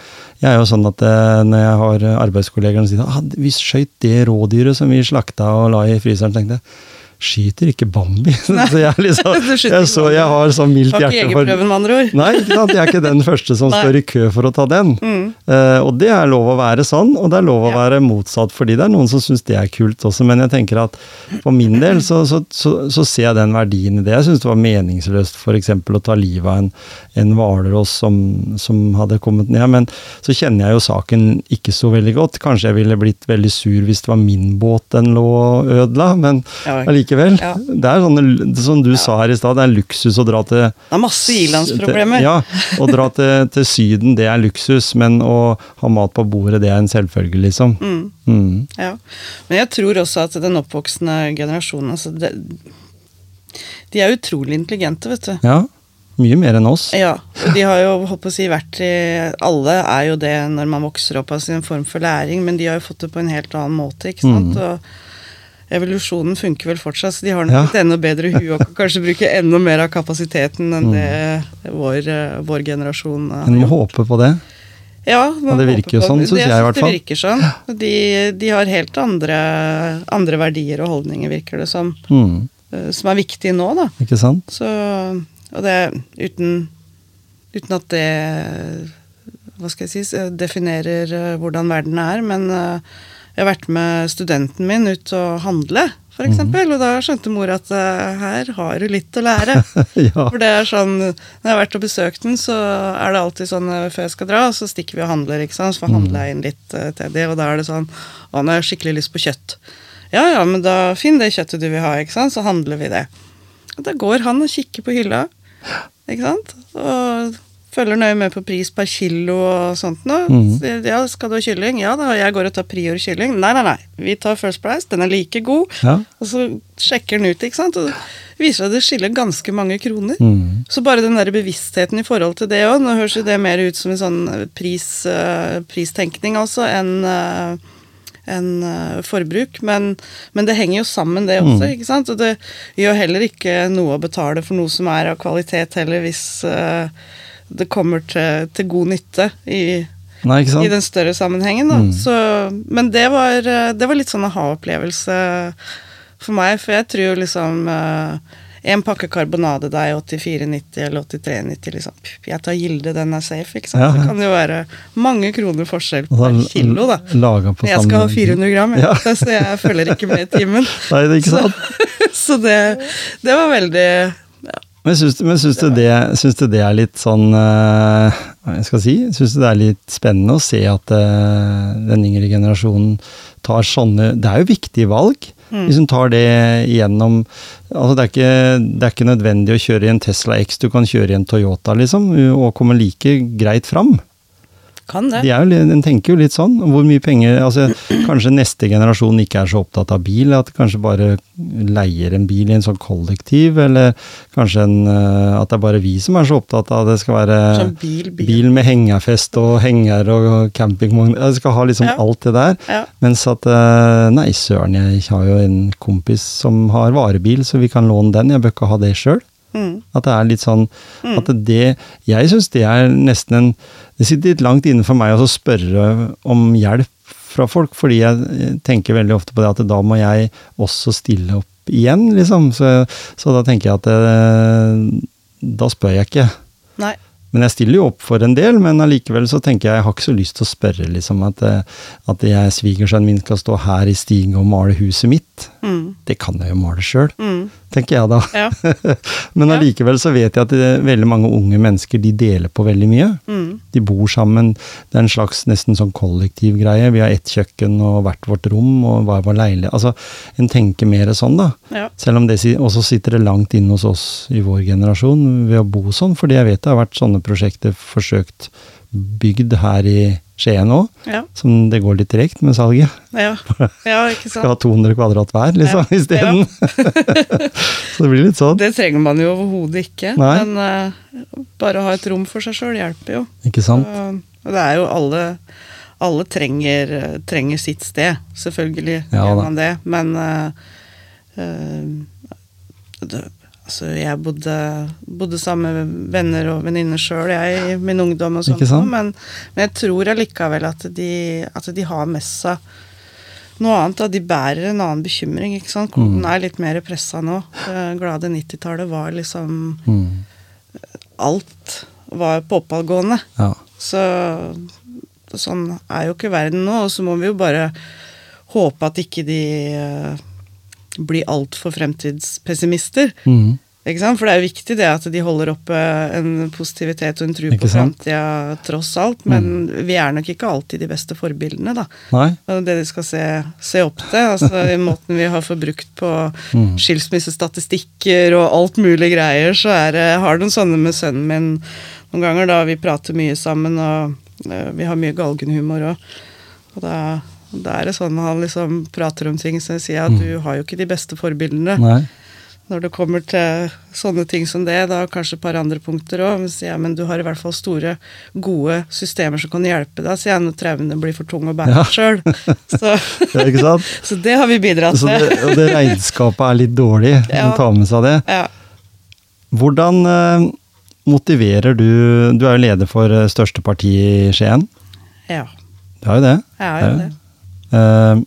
jeg er jo sånn at eh, når jeg har arbeidskollegaer som sier ah, vi skøyt det rådyret som vi slakta og la i fryseren, tenkte jeg skyter ikke Bambi. [LAUGHS] [LAUGHS] så jeg, liksom, jeg, så, jeg har så mildt Har ikke hjerte jegerprøven, med andre ord. Nei, jeg er ikke den første som [LAUGHS] står i kø for å ta den. Mm. Uh, og det er lov å være sånn, og det er lov å Ja. være motsatt, fordi det er noen som syns det er kult også. Men jeg tenker at for min del så, så, så, så ser jeg den verdien i det. Jeg syns det var meningsløst f.eks. å ta livet av en, en hvalross som, som hadde kommet ned. Men så kjenner jeg jo saken ikke så veldig godt. Kanskje jeg ville blitt veldig sur hvis det var min båt den lå og ødela, men Ja. Allikevel. Ja. Det er sånn, som du sa her i stad, det er luksus å dra til Det er masse ilandsproblemer. ja, å dra [LAUGHS] til, til Syden, det er luksus, men å ha mat på bordet, det er en selvfølge, liksom. Mm. Mm. Ja, men jeg tror også at den oppvoksende generasjonen altså det, De er utrolig intelligente, vet du. Ja, mye mer enn oss. Ja, og de har jo holdt på å si vært i Alle er jo det når man vokser opp, altså en form for læring, men de har jo fått det på en helt annen måte, ikke sant. Mm. Og evolusjonen funker vel fortsatt, så de har nok Ja. et enda bedre hue og kan kanskje bruke enda mer av kapasiteten enn Mm. det vår, eh, vår generasjon har. En må gjort. håpe på det. Ja, man det virker jo sånn, synes jeg i hvert fall. Det virker sånn. De, de har helt andre, andre verdier og holdninger, virker det som, Mm. eh, som er viktige nå, da. Ikke sant? Så, og det uten, uten at det hva skal jeg si, definerer eh, hvordan verden er, men jeg har vært med studenten min ut og handle, for eksempel, og da skjønte mor at eh, her har du litt å lære. [LAUGHS] ja. For det er sånn, Når jeg har vært og besøkt den, så er det alltid sånn eh, før jeg skal dra, så stikker vi og handler, ikke sant. Så handler jeg inn litt uh, til det, og da er det sånn Å, nå har jeg skikkelig lyst på kjøtt. Ja ja, men da finn det kjøttet du vil ha, ikke sant. Så handler vi det. Og da går han og kikker på hylla, ikke sant. Og følger nøye med på pris per kilo og sånt noe. Mm. Ja, skal du ha kylling? Ja da, jeg går og tar Prior kylling. Nei, nei, nei. Vi tar First Price, den er like god. ja. Og så sjekker den ut, ikke sant. Og det viser seg at det skiller ganske mange kroner. Mm. Så bare den der bevisstheten i forhold til det òg, nå høres jo det mer ut som en sånn pris, eh, pristenkning altså, enn en enn, eh, forbruk, men, men det henger jo sammen det også, Mm. ikke sant. Og det gjør heller ikke noe å betale for noe som er av kvalitet heller, hvis eh, det kommer til, til god nytte i, Nei, i den større sammenhengen. Mm. Så, men det var, eh, det var litt sånn aha-opplevelse for meg, for jeg tror liksom eh, en pakke karbonade der er 84,90 eller 83,90, liksom. Jeg tar Gilde, den er safe, ikke sant. Ja. Det kan jo være mange kroner forskjell per kilo, da. Jeg skal ha 400 gram, jeg, Ja. [LAUGHS] så jeg følger ikke med i timen. Nei, det er ikke Så, sant? [LAUGHS] så det, det var veldig. Men syns, men syns, du det, syns du det er litt sånn eh, Hva jeg skal si? Syns du det er litt spennende å se at eh, den yngre generasjonen tar sånne Det er jo viktige valg. Mm. Hvis hun tar det gjennom altså det, er ikke, det er ikke nødvendig å kjøre i en Tesla X, du kan kjøre i en Toyota, liksom, og komme like greit fram. Kan det. De er jo, den tenker jo litt sånn. Hvor mye penger altså Kanskje neste generasjon ikke er så opptatt av bil, at kanskje bare leier en bil i en sånn kollektiv, eller kanskje en, eh, at det er bare vi som er så opptatt av det skal være bil, bil. bil med hengerfest og henger og campingvogn. Jeg skal ha liksom Ja. alt det der. Ja. Mens at eh, Nei, søren, jeg har jo en kompis som har varebil, så vi kan låne den. Jeg bør ikke ha det sjøl. Mm. At det er litt sånn Mm. at det Jeg syns det er nesten en Det sitter litt langt inne for meg å spørre om hjelp fra folk, fordi jeg tenker veldig ofte på det at da må jeg også stille opp igjen, liksom. Så, så da tenker jeg at det, da spør jeg ikke. Nei. Men jeg stiller jo opp for en del, men allikevel så tenker jeg jeg har ikke så lyst til å spørre liksom at, eh, at jeg svigersønnen min skal stå her i stigen og male huset mitt. Mm. Det kan jeg jo male sjøl. Mm. tenker jeg da. Ja. [LAUGHS] Men allikevel så vet jeg at det, veldig mange unge mennesker de deler på veldig mye. Mm. De bor sammen. Det er en slags nesten sånn kollektiv greie. Vi har ett kjøkken og hvert vårt rom og hver vår leilighet. Altså, en tenker mer sånn, da. Ja. Selv om det også sitter det langt inne hos oss i vår generasjon ved å bo sånn. Fordi jeg vet det har vært sånne prosjekter forsøkt bygd her i Skien òg. Ja. Som det går litt tregt med salget. Ja. [LAUGHS] ja, ikke Skal ha 200 kvadrat hver, liksom, Ja. isteden. [LAUGHS] så det blir litt sånn. Det trenger man jo overhodet ikke. Nei. Men uh, bare å ha et rom for seg sjøl hjelper jo. Ikke sant? Og, og det er jo alle Alle trenger, trenger sitt sted. Selvfølgelig Ja, gjør man det. Men uh, det, Altså, jeg bodde, bodde sammen med venner og venninner sjøl, jeg, i min ungdom og. Ikke? Men, men jeg tror allikevel at de, at de har med seg noe annet. Da. De bærer en annen bekymring. ikke sant? Koden Mm. er litt mer pressa nå. Det glade 90-tallet var liksom Mm. Alt var på oppadgående. Ja. Så sånn er jo ikke verden nå, og så må vi jo bare håpe at ikke de eh, blir altfor fremtidspessimister. Mm. For det er jo viktig det at de holder oppe en positivitet og en tro på? Mm. framtida tross alt, men vi er nok ikke alltid de beste forbildene, da. Nei? Og det de skal se, se opp til. altså I måten vi har forbrukt på [LAUGHS] Mm. skilsmissestatistikker og alt mulig greier, så er det Har noen sånne med sønnen min noen ganger, da vi prater mye sammen, og eh, vi har mye galgenhumor òg. Og da, da er det sånn han liksom prater om ting, så jeg sier at du har jo ikke de beste forbildene. Nei? Når det kommer til sånne ting som det, da kanskje et par andre punkter òg, men sier jeg, men du har i hvert fall store, gode systemer som kan hjelpe deg, sier jeg, når traumene blir for tunge å bære Ja. sjøl. [LAUGHS] Så, Ja, [LAUGHS] så det har vi bidratt til. det, og det regnskapet er litt dårlig, [LAUGHS] Ja. å ta med seg det. Ja. Hvordan eh, motiverer du Du er jo leder for eh, største parti i Skien. ja. Du er jo det. Jeg er jo det. Eh,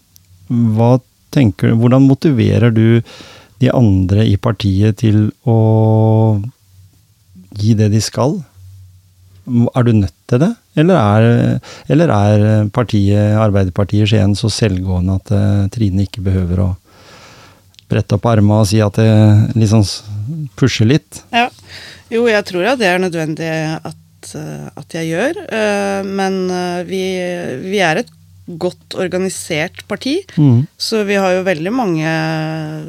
hva tenker Hvordan motiverer du de andre i partiet til å gi det de skal? Er du nødt til det, eller er, eller er partiet, Arbeiderpartiet Skien så selvgående at eh, Trine ikke behøver å brette opp armene og si at det liksom pusher litt? Ja. Jo, jeg tror at det er nødvendig at, eh, at jeg gjør. Men vi, vi er et godt organisert parti. Mm. Så vi har jo veldig mange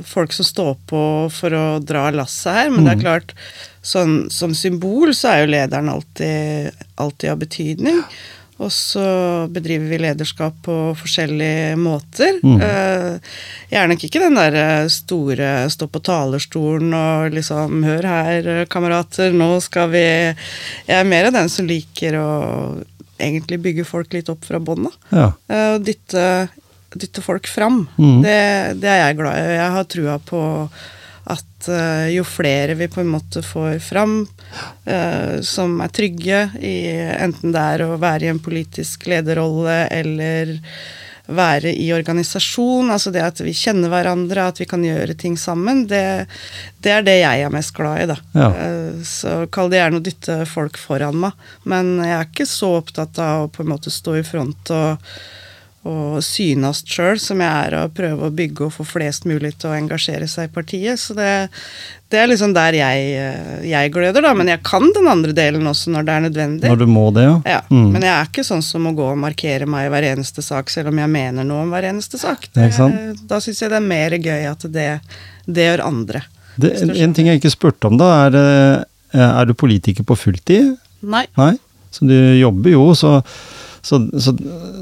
folk som står på for å dra lasset her. Men det er klart, sånn, som symbol så er jo lederen alltid, alltid av betydning. Og så bedriver vi lederskap på forskjellige måter. Mm. Eh, jeg er nok ikke den derre store stå på talerstolen og liksom Hør her, kamerater, nå skal vi Jeg er mer av den som liker å egentlig bygge folk litt opp fra bånn av. Ja. Uh, dytte, dytte folk fram. Mm. Det, det er jeg glad i. Jeg har trua på at uh, jo flere vi på en måte får fram, uh, som er trygge, i, enten det er å være i en politisk lederrolle eller være i organisasjon, altså det at vi kjenner hverandre, at vi kan gjøre ting sammen, det, det er det jeg er mest glad i, da. Ja. Eh, Så kall det gjerne å dytte folk foran meg, men jeg er ikke så opptatt av å på en måte stå i front og, og synast sjøl, som jeg er å prøve å bygge og få flest mulig til å engasjere seg i partiet. Så det, det er liksom der jeg, eh, jeg gløder, da. Men jeg kan den andre delen også når det er nødvendig. Når du må det, ja. Ja, Mm. Men jeg er ikke sånn som å gå og markere meg i hver eneste sak, selv om jeg mener noe om hver eneste sak. Det sant? da syns jeg det er mer gøy at det, det gjør andre. Det, en ting jeg ikke spurte om, da, er eh, Er du politiker på fulltid? Nei. Nei? Så du jobber jo, så, så, så,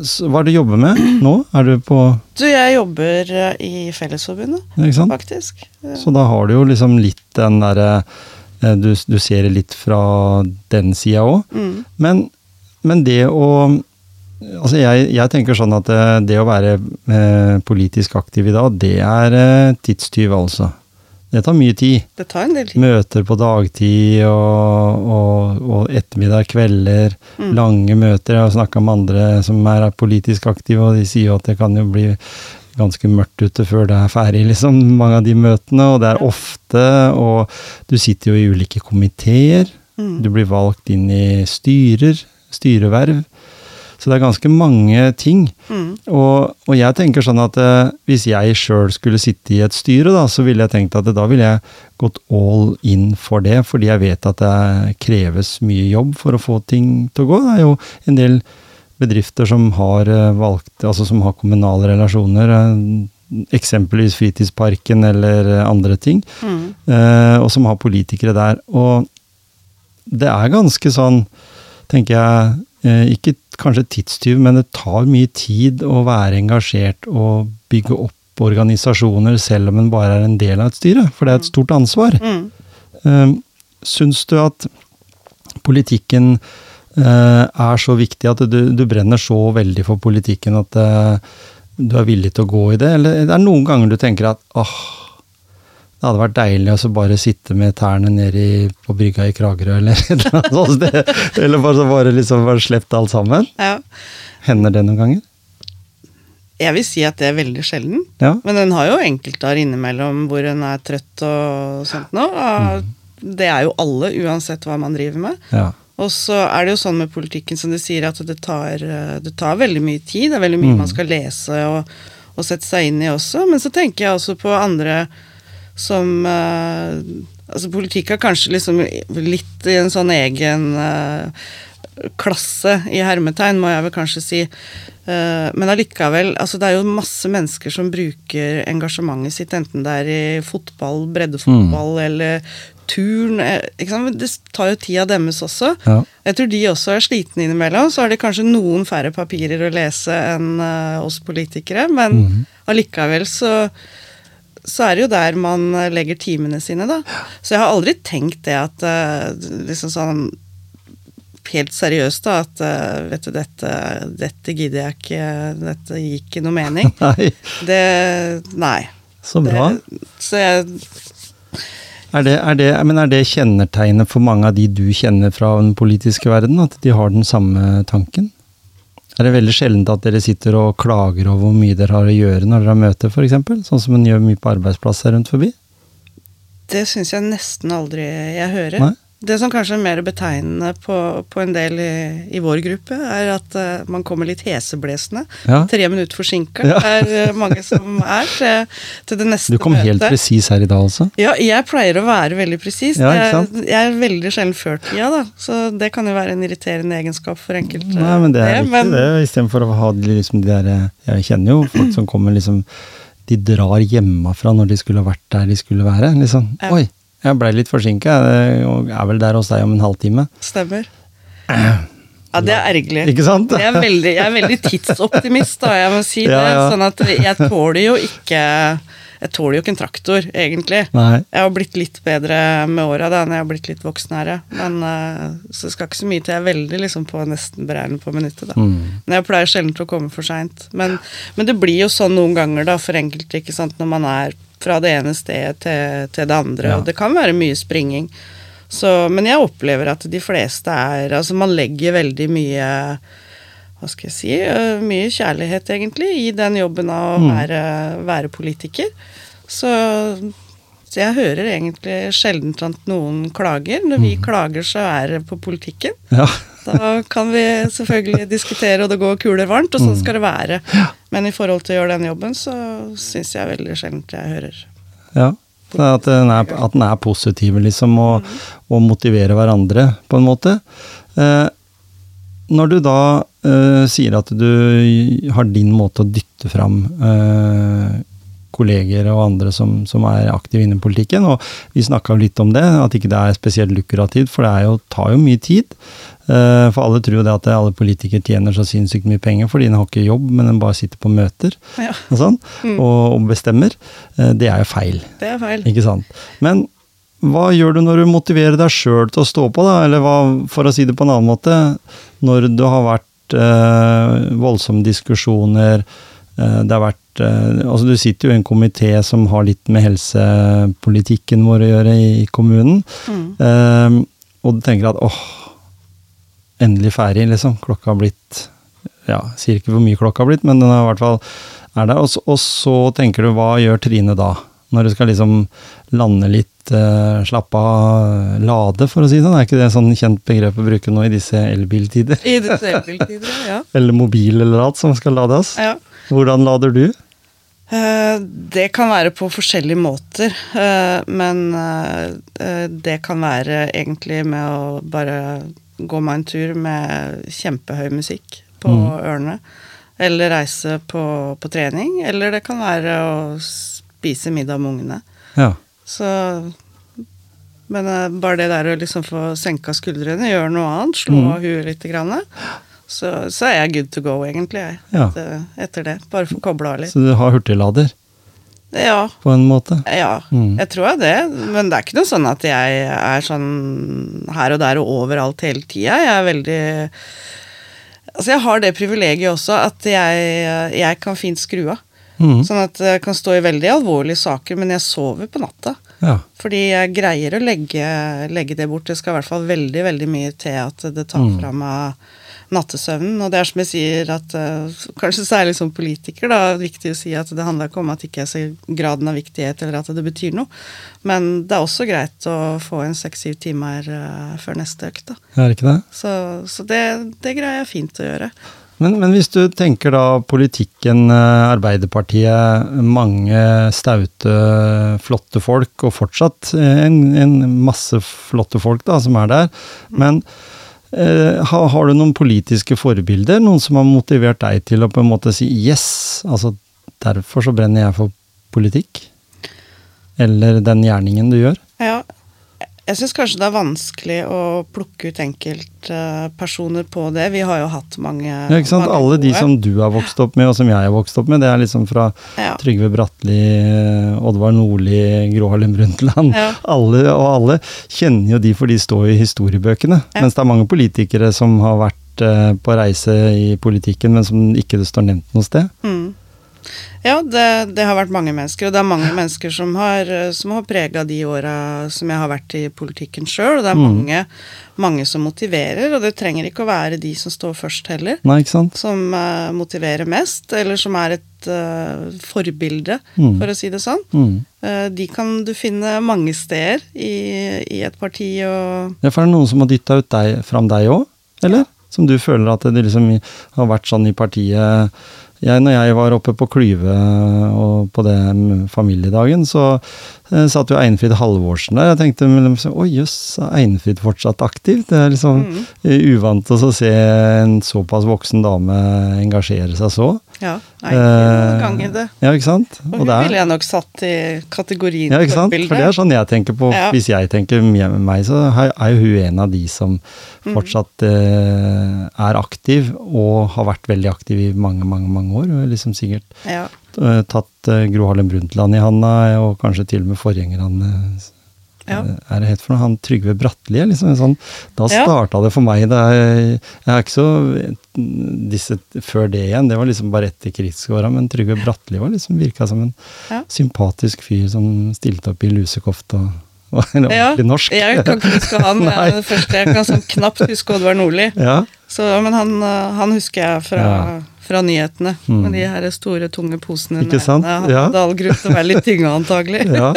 så Hva er det du jobber med nå? Er du på Du, jeg jobber eh, i Fellesforbundet, faktisk. Så da har du jo liksom litt den derre eh, du, du ser det litt fra den sida òg. Mm. Men, men det å Altså jeg, jeg tenker sånn at eh, det å være eh, politisk aktiv i dag, det er eh, tidstyv, altså. Det tar mye tid. Det tar en del tid. Møter på dagtid og, og, og ettermiddag, kvelder. Mm. Lange møter. Jeg har snakka med andre som er politisk aktive, og de sier jo at det kan jo bli ganske mørkt ute før det er ferdig, liksom. Mange av de møtene. Og det er ofte, og du sitter jo i ulike komiteer. Mm. Du blir valgt inn i styrer, styreverv. Så det er ganske mange ting. Mm. Og, og jeg tenker sånn at eh, hvis jeg sjøl skulle sitte i et styre, da, så ville jeg tenkt at da ville jeg gått all in for det, fordi jeg vet at det kreves mye jobb for å få ting til å gå. Det er jo en del bedrifter som har eh, valgt, altså som har kommunale relasjoner. eh, Eksempelvis Fritidsparken eller eh, andre ting. Mm. eh, Og som har politikere der. Og det er ganske sånn, tenker jeg, eh, ikke kanskje tidstyv, men det tar mye tid å være engasjert og bygge opp organisasjoner selv om en bare er en del av et styre, for det er et stort ansvar. Mm. Eh, Syns du at politikken eh, er så viktig at du, du brenner så veldig for politikken at eh, du er villig til å gå i det, eller er det noen ganger du tenker at åh, det hadde vært deilig å så bare sitte med tærne nede i- på brygga i Kragerø, eller [LAUGHS] et eller annet sånt sted. Eller bare, så bare liksom bare slept alt sammen. Ja. Hender det noen ganger? Jeg vil si at det er veldig sjelden. Ja. Men den har jo enkeltdager innimellom hvor en er trøtt og sånt noe. og Det er jo alle, uansett hva man driver med. ja. Og så er det jo sånn med politikken som du sier, at det tar, eh, det tar veldig mye tid. Det er veldig mye Mm. man skal lese og, og sette seg inn i også. Men så tenker jeg også på andre som eh, Altså politikk er kanskje liksom litt i en sånn egen eh, klasse, i hermetegn, må jeg vel kanskje si. Eh, men allikevel, altså det er jo masse mennesker som bruker engasjementet sitt, enten det er i fotball, breddefotball eller turn. Det tar jo tida deres også. Ja. Jeg tror de også er slitne innimellom. Så har de kanskje noen færre papirer å lese enn oss politikere, men allikevel så så er det jo der man eh, legger timene sine, da. Så jeg har aldri tenkt det at eh, liksom sånn Helt seriøst, da, at eh, vet du, dette, dette gidder jeg ikke, dette gir ikke noe mening. [LAUGHS] Nei, Det Nei. så bra. Det, så jeg Er det, er, det, men er det kjennetegnet for mange av de du kjenner fra den politiske verden, at de har den samme tanken? Er det veldig sjeldent at dere sitter og klager over hvor mye dere har å gjøre når dere har møter, f.eks.? Sånn som en gjør mye på arbeidsplasser rundt forbi? Det syns jeg nesten aldri jeg hører. Nei? Det som kanskje er mer betegnende på, på en del i, i vår gruppe, er at uh, man kommer litt heseblesende. Ja. Tre minutter forsinka Ja. er uh, mange som er til, til det neste Du kom helt møtet. presis her i dag også. Ja, jeg pleier å være veldig presis. Ja, jeg, jeg er veldig sjelden før tida, da. Så det kan jo være en irriterende egenskap for enkelte. Nei, men det er viktig, men- det. Istedenfor å ha liksom de der Jeg kjenner jo folk som kommer liksom De drar hjemmefra når de skulle vært der de skulle være. Liksom. Oi, jeg blei litt forsinka. Jeg er vel der hos deg om en halvtime. Stemmer. [CLEARS THROAT] Ja, det er ergerlig. Ikke sant? Jeg er veldig, jeg er veldig tidsoptimist, da, jeg må si Ja, det. Sånn at jeg tåler jo ikke Jeg tåler jo ikke en traktor, egentlig. Nei. Jeg har blitt litt bedre med åra når jeg har blitt litt voksen her, Men eh, så skal ikke så mye til. Jeg er veldig liksom på nesten beregnet på minuttet, da. Mm. Men jeg pleier sjelden å komme for seint. Men, men det blir jo sånn noen ganger, da, for enkelte, ikke sant, når man er fra det ene stedet til, til det andre. Ja. Og det kan være mye springing. Så, men jeg opplever at de fleste er Altså, man legger veldig mye hva skal jeg si, øh, mye kjærlighet egentlig i den jobben av å Mm. være, være politiker. Så, så jeg hører egentlig sjelden at noen klager. Når vi klager, så er det på politikken. Ja. [LAUGHS] Da kan vi selvfølgelig diskutere, og det går kuler varmt, og sånn skal det være. Men i forhold til å gjøre den jobben, så syns jeg veldig sjelden jeg hører. ja. At den er, at den er positiv, liksom, og, og motiverer hverandre, på en måte. Eh, når du da eh, sier at du har din måte å dytte fram eh, kolleger og andre som, som er aktive innen politikken, og vi snakka litt om det, at ikke det er spesielt lukrativt, for det er jo, tar jo mye tid. Eh, for alle tror jo det at alle politikere tjener så sinnssykt mye penger fordi de har ikke jobb, men de bare sitter på møter Ja, og sånn, og, og bestemmer. Eh, det er jo feil. det er feil. Ikke sant. Men hva gjør du når du motiverer deg sjøl til å stå på, da? Eller hva, for å si det på en annen måte, når det har vært eh, voldsomme diskusjoner, eh, det har vært Altså, du sitter jo i en komité som har litt med helsepolitikken vår å gjøre i, kommunen, Mm. eh, og du tenker at åh, endelig ferdig, liksom. Klokka har blitt Ja, sier ikke hvor mye klokka har blitt, men den har i hvert fall er der. Og så, og så tenker du, hva gjør Trine da? Når du skal liksom lande litt, uh, slappe av, lade, for å si det sånn. Er ikke det sånn kjent begrep å bruke nå i disse elbiltider? I disse elbiltider, ja. [LAUGHS] eller mobil eller alt som skal lades. ja. Hvordan lader du? Eh, Det kan være på forskjellige måter, eh, men eh, det kan være egentlig med å bare gå meg en tur med kjempehøy musikk på Mm. ørene. Eller reise på, på trening. Eller det kan være å spise middag med ungene. Ja. Så Men bare det der å liksom få senka skuldrene, gjøre noe annet, slå Mm. huet litt, grann, så, så er jeg good to go, egentlig, jeg. Ja. Etter, etter det. Bare få kobla av litt. Så du har hurtiglader, Ja, på en måte? ja, Mm. jeg tror det. Men det er ikke noe sånn at jeg er sånn her og der og overalt hele tida. Jeg er veldig Altså, jeg har det privilegiet også at jeg, jeg kan fint skru av. Mm. Sånn at jeg kan stå i veldig alvorlige saker, men jeg sover på natta. Ja. Fordi jeg greier å legge, legge det bort. Det skal i hvert fall veldig, veldig mye til at det tar Mm. fra meg nattesøvnen. Og det er som jeg sier at uh, kanskje særlig som politiker, da, er det viktig å si at det handler ikke om at det ikke er så graden av viktighet eller at det betyr noe. Men det er også greit å få en seks-syv timer uh, før neste økt. Da. Er det ikke det? Så, så det, det greier jeg fint å gjøre. Men, men hvis du tenker da politikken, eh, Arbeiderpartiet, mange staute, flotte folk, og fortsatt en, en masse flotte folk da, som er der. Men eh, har, har du noen politiske forbilder? Noen som har motivert deg til å på en måte si yes, altså derfor så brenner jeg for politikk? Eller den gjerningen du gjør? Ja, jeg syns kanskje det er vanskelig å plukke ut enkeltpersoner på det. Vi har jo hatt mange Ja, ikke sant? Alle de som du har vokst opp med, og som jeg har vokst opp med, det er liksom fra ja. Trygve Bratteli, Oddvar Nordli, Gro Harlem Brundtland. Ja. Alle, og alle kjenner jo de, for de står i historiebøkene. Ja. Mens det er mange politikere som har vært eh, på reise i politikken, men som ikke det står nevnt noe sted. Mm. Ja, det, det har vært mange mennesker, og det er mange mennesker som har, som har prega de åra som jeg har vært i politikken sjøl. Og det er Mm. mange, mange som motiverer, og det trenger ikke å være de som står først heller. Nei? Som uh, motiverer mest, eller som er et uh, forbilde, Mm. for å si det sånn. Mm. Uh, de kan du finne mange steder i, i et parti og Ja, for er det noen som har dytta fram deg òg, eller? Som du føler at det liksom har vært sånn i partiet jeg, når jeg var oppe på Klyve og på den familiedagen, så eh, satt jo Einfrid Halvorsen der. Jeg tenkte å oi jøss, er Einfrid fortsatt aktiv? Det er liksom Mm. eh, uvant å se en såpass voksen dame engasjere seg så. Ja, nei, ikke gang i det. Ja, ikke sant? Og hun ville jeg nok satt i kategorien ja, ikke sant? For det er sånn jeg tenker på. Ja. Hvis jeg tenker mye med meg, så er jo hun en av de som fortsatt eh, er aktiv, og har vært veldig aktiv i mange, mange mange år. Og liksom sikkert Ja. uh, tatt eh, Gro Harlem Brundtland i handa, og kanskje til og med forgjengerne eh, Ja. Er det het for noe? Han Trygve Bratteli? er Liksom, en sånn, da Ja. det for meg. Det er, jeg er ikke så disse Før det igjen, det var liksom bare etter krigsåra, men Trygve Bratteli var liksom virka som en Ja. sympatisk fyr som stilte opp i lusekoft og var ordentlig norsk. Jeg kan ikke huske han. [LAUGHS] Jeg er første jeg kan sånn knapt huske Oddvar Nordli. Men han, eh, han husker jeg fra. Fra nyhetene. Mm. Med de her store, tunge posene. Ikke sant? Jeg Ja. hadde all grunn til å være litt tynga, antagelig. [LAUGHS] ja.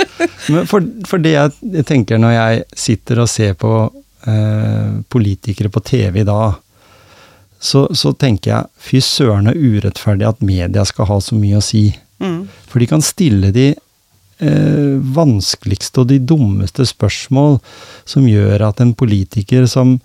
Men for, for det jeg tenker når jeg sitter og ser på eh, politikere på TV i dag, så, så tenker jeg fy søren er urettferdig at media skal ha så mye å si. Mm. For de kan stille de eh, vanskeligste og de dummeste spørsmål som gjør at en politiker som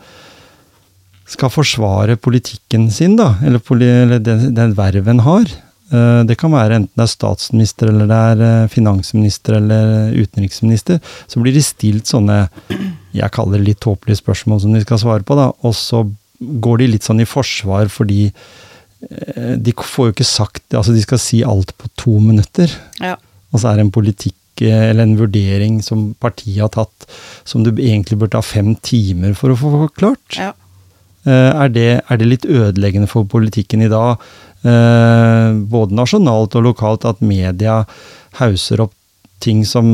skal forsvare politikken sin, da, eller, eller den, den verven har. eh, Det kan være enten det er statsminister eller det er eh, finansminister eller utenriksminister. Så blir de stilt sånne jeg kaller det litt tåpelige spørsmål som de skal svare på, da. Og så går de litt sånn i forsvar fordi eh, de får jo ikke sagt Altså, de skal si alt på to minutter. Ja. Og så er det en politikk eh, eller en vurdering som partiet har tatt, som du egentlig burde ha fem timer for å få forklart. Ja. Eh, Er det, er det litt ødeleggende for politikken i dag, eh, både nasjonalt og lokalt, at media hauser opp ting som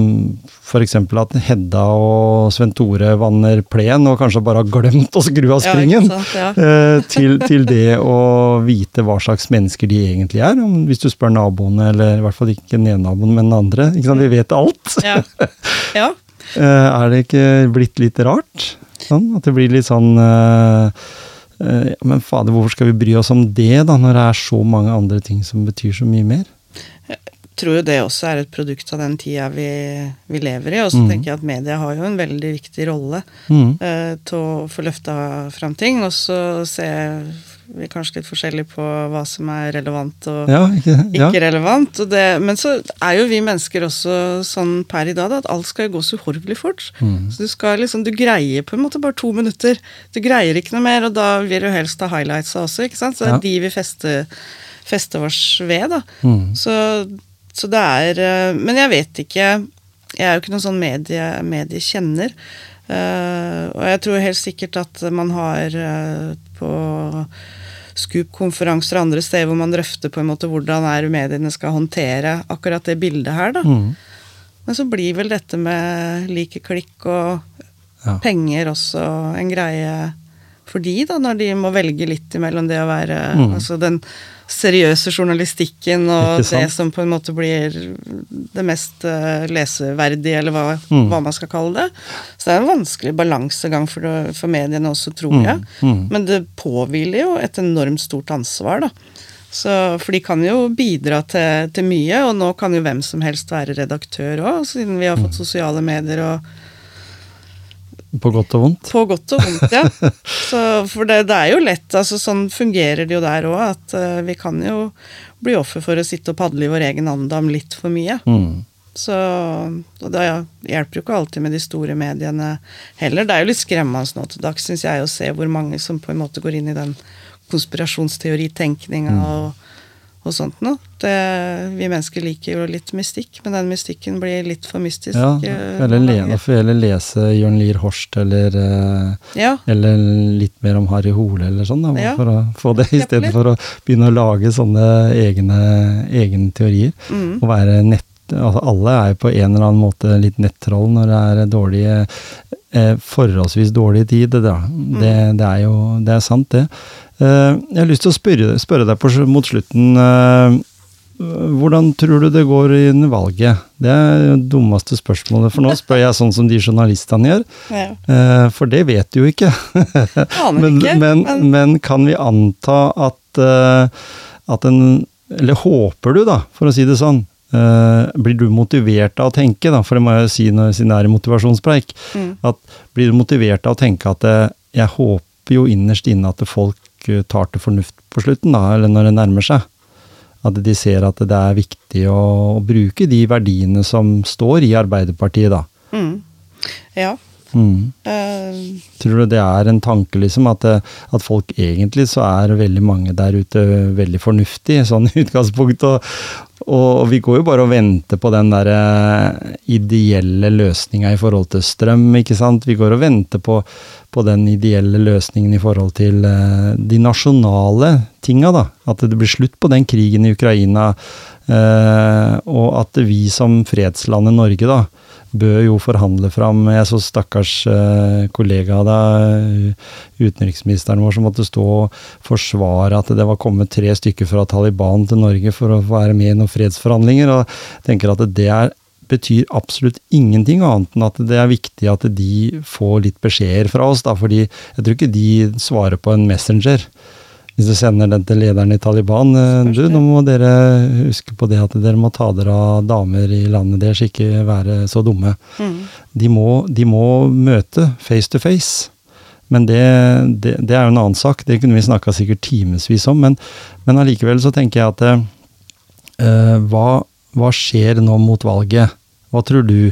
f.eks. at Hedda og Sven Tore vanner plen og kanskje bare har glemt å skru av springen, ja, sant, ja. [LAUGHS] eh, til, til det å vite hva slags mennesker de egentlig er. Hvis du spør naboene, eller i hvert fall ikke den ene naboen, men den andre. Vi vet alt. Ja. ja. [LAUGHS] Er det ikke blitt litt rart? Sånn, at det blir litt sånn uh, uh, Men fader, hvorfor skal vi bry oss om det, da, når det er så mange andre ting som betyr så mye mer? Jeg tror jo det også er et produkt av den tida vi, vi lever i. Og så Mm. tenker jeg at media har jo en veldig viktig rolle Mm. uh, til å få løfta fram ting. Og så ser vi er kanskje litt forskjellige på hva som er relevant og Ja, ikke, ja. ikke relevant. Det, men så er jo vi mennesker også sånn per i dag da, at alt skal gå så uhorvelig fort. Mm. Så du skal liksom, du greier på en måte bare to minutter. Du greier ikke noe mer, og da vil du helst ha highlightsa også, ikke sant. Så det Ja. er de vi fester, fester oss ved, da. Mm. Så, så det er eh, Men jeg vet ikke Jeg er jo ikke noen sånn medie, mediekjenner. Uh, og jeg tror helt sikkert at man har uh, på Scoop-konferanser og andre steder hvor man drøfter på en måte hvordan er mediene skal håndtere akkurat det bildet her, da. Mm. Men så blir vel dette med like klikk og Ja. penger også en greie for de, da, når de må velge litt imellom det å være Mm. Altså den seriøse journalistikken og det som på en måte blir det mest eh, leseverdige, eller hva, Mm. hva man skal kalle det. Så det er en vanskelig balansegang for, det- for mediene også, tror jeg. Mm. Men det påhviler jo et enormt stort ansvar, da. Så, for de kan jo bidra til, til mye, og nå kan jo hvem som helst være redaktør òg, siden vi har Mm. fått sosiale medier og På godt og vondt. på godt og vondt, ja. [LAUGHS] Så, for det, det er jo lett, altså sånn fungerer det jo der òg, at uh, vi kan jo bli offer for å sitte og padle i vår egen andam litt for mye. Mm. Så og det hjelper jo ikke alltid med de store mediene heller. Det er jo litt skremmende nå til dags, syns jeg, å se hvor mange som på en måte går inn i den konspirasjonsteoritenkninga og, og sånt noe. Det- Vi mennesker liker jo litt mystikk, men den mystikken blir litt for mystisk. Ja, eh, eller, noen le, ganger. da får jeg heller lese Jørn Lier Horst eller, eh, Ja, eller litt mer om Harry Hole eller sånn, da, Ja. for å få det, i stedet for å begynne å lage sånne egne, egne teorier. mm, og være nett altså Alle er jo på en eller annen måte litt nettroll når det er dårlige eh, Forholdsvis dårlig tid. Det, da. det, det er jo det er sant, det. Eh, jeg har lyst til å spørre, spørre deg på, mot slutten. eh, hvordan tror du det går i valget? Det er det dummeste spørsmålet, for nå spør jeg sånn som de journalistene gjør. [LAUGHS] ja. Eh, for det vet du jo ikke. [LAUGHS] Men, ikke. men, men- men kan vi anta at, at en Eller håper du, da, for å si det sånn. blir du motivert av å tenke, da, for det må jeg jo si når, siden det er motivasjonspreik, Mm. at blir du motivert av å tenke at jeg håper jo innerst inne at folk tar til fornuft på slutten, da, eller når det nærmer seg. At de ser at det er viktig å, å bruke de verdiene som står i Arbeiderpartiet, da. Mm. Ja. Mm. Uh, Tror du det er en tanke, liksom, at, eh, at folk egentlig så er veldig mange der ute veldig fornuftige, sånn [LAUGHS] i utgangspunktet. Og, og vi går jo bare og venter på den der eh, ideelle løsninga i forhold til strøm, ikke sant. Vi går og venter på, på den ideelle løsningen i forhold til uh, de nasjonale tinga, da. At det blir slutt på den krigen i Ukraina, uh, og at vi som fredslandet Norge, da, bør jo forhandle fram Jeg så stakkars eh, kollega da, deg, utenriksministeren vår, som måtte stå og forsvare at det var kommet tre stykker fra Taliban til Norge for å være med i noen fredsforhandlinger. og jeg tenker at det er, betyr absolutt ingenting annet enn at det er viktig at de får litt beskjeder fra oss, da, fordi jeg tror ikke de svarer på en messenger. Hvis du sender den til lederen i Taliban eh, Du, nå må dere huske på det at dere må ta dere av damer i landet deres, ikke være så dumme. mm. De må, de må møte face to face. Men det, det, det er jo en annen sak, det kunne vi snakka sikkert timevis om. Men, men allikevel så tenker jeg at eh, hva, hva skjer nå mot valget? Hva tror du?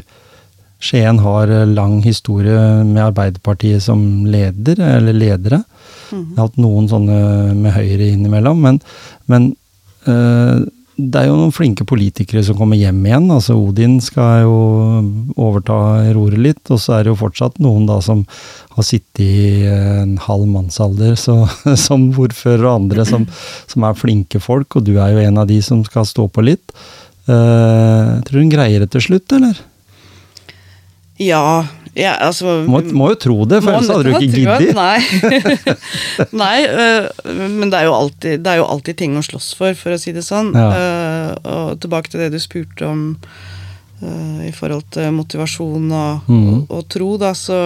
Skien har eh, lang historie med Arbeiderpartiet som leder, eller ledere. Jeg har hatt noen sånne med Høyre innimellom, men, men øh, det er jo noen flinke politikere som kommer hjem igjen. altså Odin skal jo overta roret litt, og så er det jo fortsatt noen da som har sittet i en halv mannsalder så, [LAUGHS] som ordfører og andre som, som er flinke folk, og du er jo en av de som skal stå på litt. Uh, tror du hun greier det til slutt, eller? Ja, ja altså Må, må jo tro det, for ellers hadde du ikke giddet. Nei, [LAUGHS] Nei øh, men det er, jo alltid, det er jo alltid ting å slåss for, for å si det sånn. Ja. Uh, og tilbake til det du spurte om uh, i forhold til motivasjon og, mm. og, og tro, da, så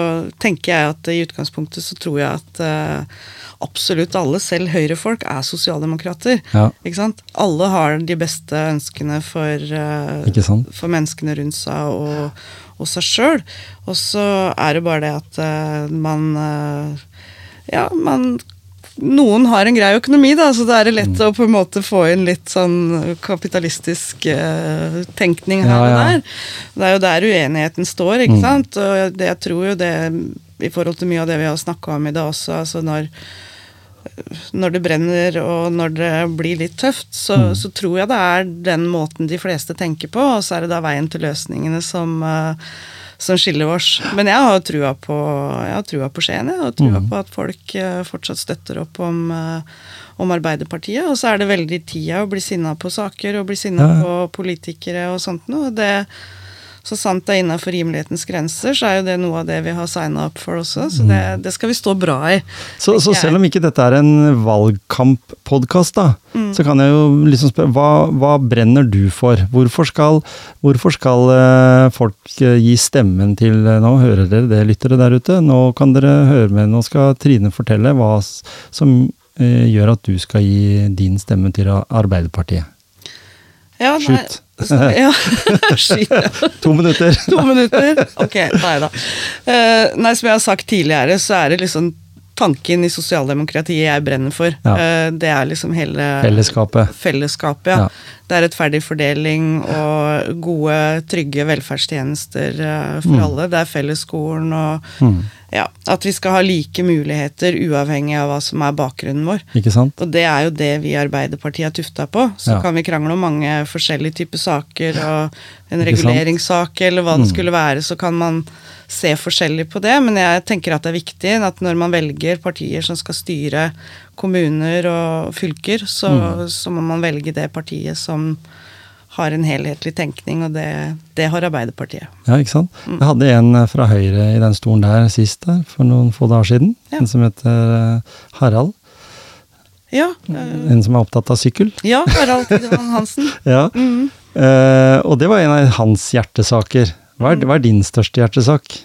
tenker jeg at i utgangspunktet så tror jeg at uh, absolutt alle, selv høyrefolk, er sosialdemokrater. Ja, Ikke sant? Alle har de beste ønskene for, for menneskene rundt seg og, og seg sjøl. Og så er det bare det at uh, man uh, Ja, man noen har en grei økonomi, da, så da er det lett Mm. å på en måte få inn litt sånn kapitalistisk uh, tenkning her Ja, og der. Det er jo der uenigheten står, ikke Mm. sant. Og det, jeg tror jo det, i forhold til mye av det vi har snakka om i dag også, altså når når det brenner og når det blir litt tøft, så, Mm. så tror jeg det er den måten de fleste tenker på, og så er det da veien til løsningene som, eh, som skiller oss. Men jeg har trua på, jeg har trua på Skien, jeg og trua Mm. på at folk eh, fortsatt støtter opp om, eh, om Arbeiderpartiet. Og så er det veldig tida å bli sinna på saker og bli sinna Ja, på politikere og sånt noe. Det, så sant det er innafor rimelighetens grenser, så er jo det noe av det vi har signa opp for også. Så det, det skal vi stå bra i. Så, så selv om ikke dette er en valgkamppodkast, da, Mm. så kan jeg jo liksom spørre hva, hva brenner du for? Hvorfor skal, hvorfor skal eh, folk eh, gi stemmen til eh, Nå hører dere det, lyttere der ute. Nå kan dere høre med, nå skal Trine fortelle hva som gjør at du skal gi din stemme til Arbeiderpartiet. Ja, så- [LAUGHS] Ja. [LAUGHS] To minutter! [LAUGHS] To minutter? Ok, nei da. Eh, nei, som jeg har sagt tidligere, så er det liksom tanken i sosialdemokratiet jeg brenner for. Ja. Eh, det er liksom hele Fellesskapet. fellesskapet. Ja. Ja. Det er rettferdig fordeling og gode, trygge velferdstjenester eh, for Mm. alle. Det er fellesskolen og Mm. Ja, at vi skal ha like muligheter uavhengig av hva som er bakgrunnen vår. Ikke sant? Og det er jo det vi i Arbeiderpartiet er tufta på. Så Ja. kan vi krangle om mange forskjellige typer saker, og en reguleringssak eller hva det Mm. skulle være, så kan man se forskjellig på det. Men jeg tenker at det er viktig at når man velger partier som skal styre kommuner og fylker, så, Mm. så må man velge det partiet som har en helhetlig tenkning, og det, det har Arbeiderpartiet. Ja, ikke sant. Mm. Jeg hadde en eh, fra Høyre i den stolen der sist, der, for noen få dager siden. Ja. En som heter eh, Harald. Ja, Øh... En som er opptatt av sykkel. ja Harald Tidemann Hansen. [LAUGHS] Ja. Mm. Uh, og det var en av hans hjertesaker. Hva er, hva er din største hjertesak?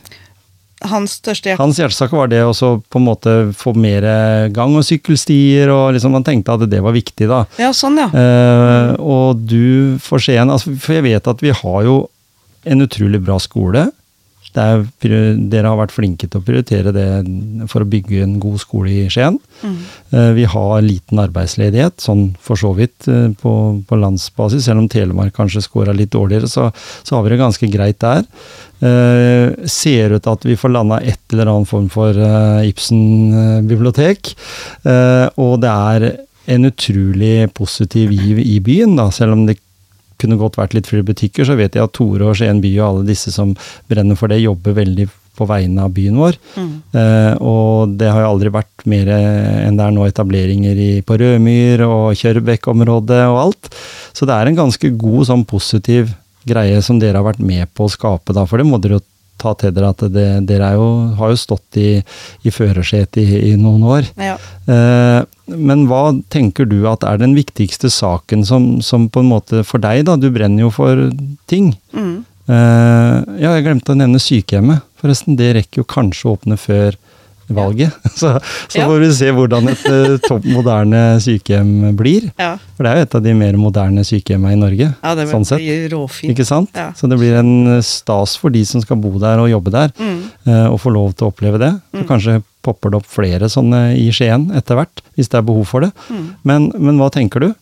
Hans største hjerte... Hans hjertesak var det å på en måte få mer gang- og sykkelstier, og liksom man tenkte at det var viktig, da. Ja, sånn, ja. Eh, og du får se en altså, For jeg vet at vi har jo en utrolig bra skole. Er, dere har vært flinke til å prioritere det for å bygge en god skole i Skien. Mhm. Eh, vi har liten arbeidsledighet, sånn for så vidt eh, på, på landsbasis. Selv om Telemark kanskje scora litt dårligere, så, så har vi det ganske greit der. Eh, ser ut til at vi får landa et eller annen form for eh, Ibsen-bibliotek. Eh, og det er en utrolig positiv giv i byen, da, selv om det kunne godt vært litt flere butikker, så vet jeg at Tore og Skien by og alle disse som brenner for det, jobber veldig på vegne av byen vår. Mm. Eh, og det har jo aldri vært mer enn det er nå etableringer i, på Rødmyr og Kjørbekk-området og alt. Så det er en ganske god sånn positiv greie som dere har vært med på å skape, da. For det må dere jo ta til dere at det, dere er jo, har jo stått i, i førersetet i, i noen år. Ja. Eh, men hva tenker du at er den viktigste saken som, som på en måte for deg, da? Du brenner jo for ting. Mm. Eh, ja, jeg glemte å nevne sykehjemmet. Forresten, det rekker jo kanskje å åpne før valget. [LAUGHS] Så, så Ja. får vi se hvordan et eh, topp moderne sykehjem blir. ja. For det er jo et av de mer moderne sykehjemmene i Norge. Ja, det sånn sett. råfint. Ikke sant? Ja. Så det blir en stas for de som skal bo der og jobbe der, Mm. og få lov til å oppleve det. Så Mm. kanskje popper det opp flere sånne i Skien etter hvert, hvis det er behov for det. Mm. Men, men hva tenker du?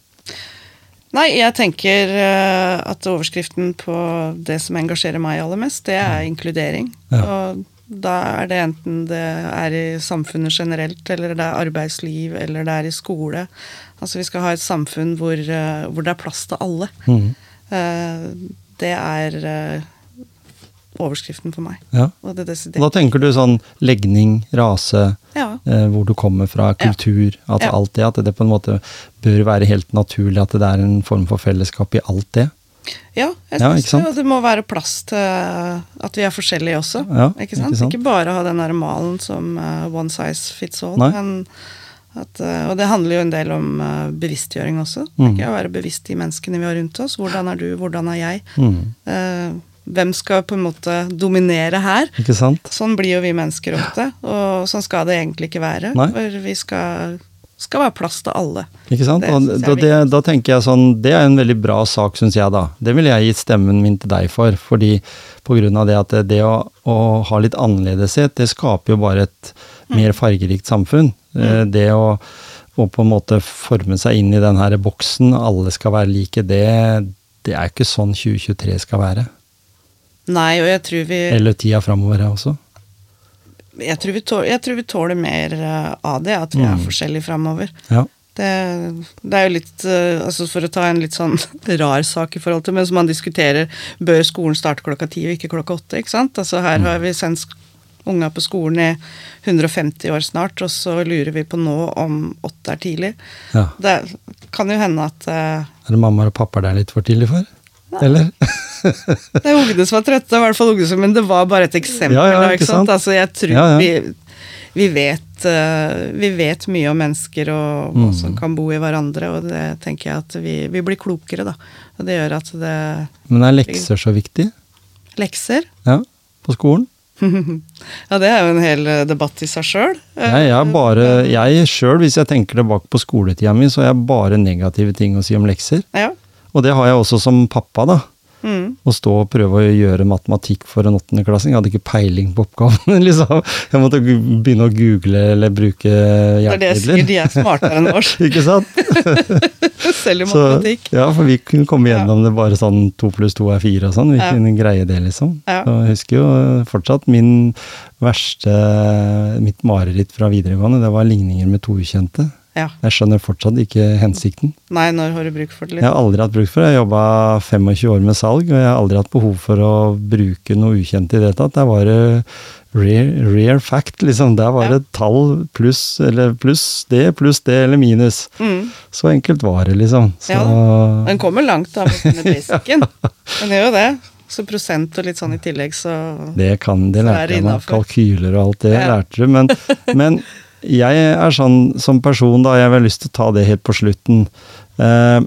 Nei, jeg tenker eh, at overskriften på det som engasjerer meg aller mest, det er inkludering. Ja. Og da er det enten det er i samfunnet generelt, eller det er arbeidsliv, eller det er i skole. Altså vi skal ha et samfunn hvor, eh, hvor det er plass til alle. Eh, det er eh, overskriften for meg. Ja. Og det da tenker du sånn legning, rase, Ja. eh, hvor du kommer fra, kultur, at Ja. alt det, at det på en måte bør være helt naturlig at det er en form for fellesskap i alt det. Ja, jeg Ja, synes ikke det, må være plass til at vi er forskjellige også. Ja, ikke, sant? ikke sant? ikke bare ha den der malen som eh, one size fits all. Men at, eh, og det handler jo en del om eh, bevisstgjøring også. Mm. Ikke å være bevisst de menneskene vi har rundt oss. Hvordan er du, hvordan er jeg? Mm. Uh, hvem skal på en måte dominere her? Ikke sant? Sånn blir jo vi mennesker ofte, og sånn skal det egentlig ikke være. Nei. For vi skal, skal være plass til alle. Ikke sant? Det da, det, da tenker jeg sånn, det er en veldig bra sak, syns jeg, da. Det ville jeg gitt stemmen min til deg for. fordi på grunn av det at det å, å ha litt annerledeshet, det skaper jo bare et mer fargerikt samfunn. Mm. Det å, å på en måte forme seg inn i den her boksen, alle skal være like, det, det er ikke sånn 2023 skal være. Nei, og jeg tror vi, Eller tida framover også. Jeg tror vi, tåler, jeg tror vi tåler mer eh, av det, at vi er Mm. forskjellige framover. Ja. Det, det er jo litt eh, altså For å ta en litt sånn [LAUGHS] rar sak i forhold til, men som man diskuterer, bør skolen starte klokka ti og ikke klokka åtte? ikke sant? Altså Her har vi sendt unga på skolen i 150 år snart, og så lurer vi på nå om åtte er tidlig. ja. Det kan jo hende at eh, Er det mamma og pappaer det er litt for tidlig for? Eller? [LAUGHS] Det er ungene som er trøtte, i hvert fall ungene som, men det var bare et eksempel. Ja, ja, ikke sant? Altså, jeg tror Ja. Vi, vi, vet, uh, vi vet mye om mennesker og hva Mm. som kan bo i hverandre, og det tenker jeg at vi, vi blir klokere, da. Og det gjør at det Men er lekser så viktig? Lekser? Ja, på skolen? [LAUGHS] ja, det er jo en hel eh, debatt i seg sjøl. Jeg, jeg, er bare, jeg sjøl, hvis jeg tenker tilbake på skoletida mi, så har jeg bare negative ting å si om lekser. Ja. Og det har jeg også som pappa, da. Mm. Å stå og prøve å gjøre matematikk for en åttendeklassing. Jeg hadde ikke peiling på oppgaven. [LAUGHS] liksom. Jeg måtte begynne å google eller bruke Det er det jeg sier, de er smartere enn oss, [LAUGHS] ikke sant? [LAUGHS] selv i Så, matematikk. ja, for vi kunne komme gjennom det bare sånn to pluss to er fire og sånn. Vi Ja. kunne greie det, liksom. Ja. Så jeg husker jo fortsatt min verste Mitt mareritt fra videregående, det var ligninger med to ukjente. Ja. Jeg skjønner fortsatt ikke hensikten. Nei, når har du bruk for det? Jeg har Liksom? aldri hatt bruk for det. Jeg jobba 25 år med salg, og jeg har aldri hatt behov for å bruke noe ukjent i det hele tatt. Der var det rare, rare fact, liksom. Der var Ja. det tall pluss, eller pluss det, pluss det, eller minus. Mm. Så enkelt var det, liksom. Så, Ja Den kommer langt da, med [LAUGHS] basicen. Den gjør jo det. Så prosent og litt sånn i tillegg, så det kan, det er lærte jeg meg. Kalkyler og alt det Ja. lærte du. Men, [LAUGHS] men jeg er sånn som person, da, jeg har ha lyst til å ta det helt på slutten. Eh,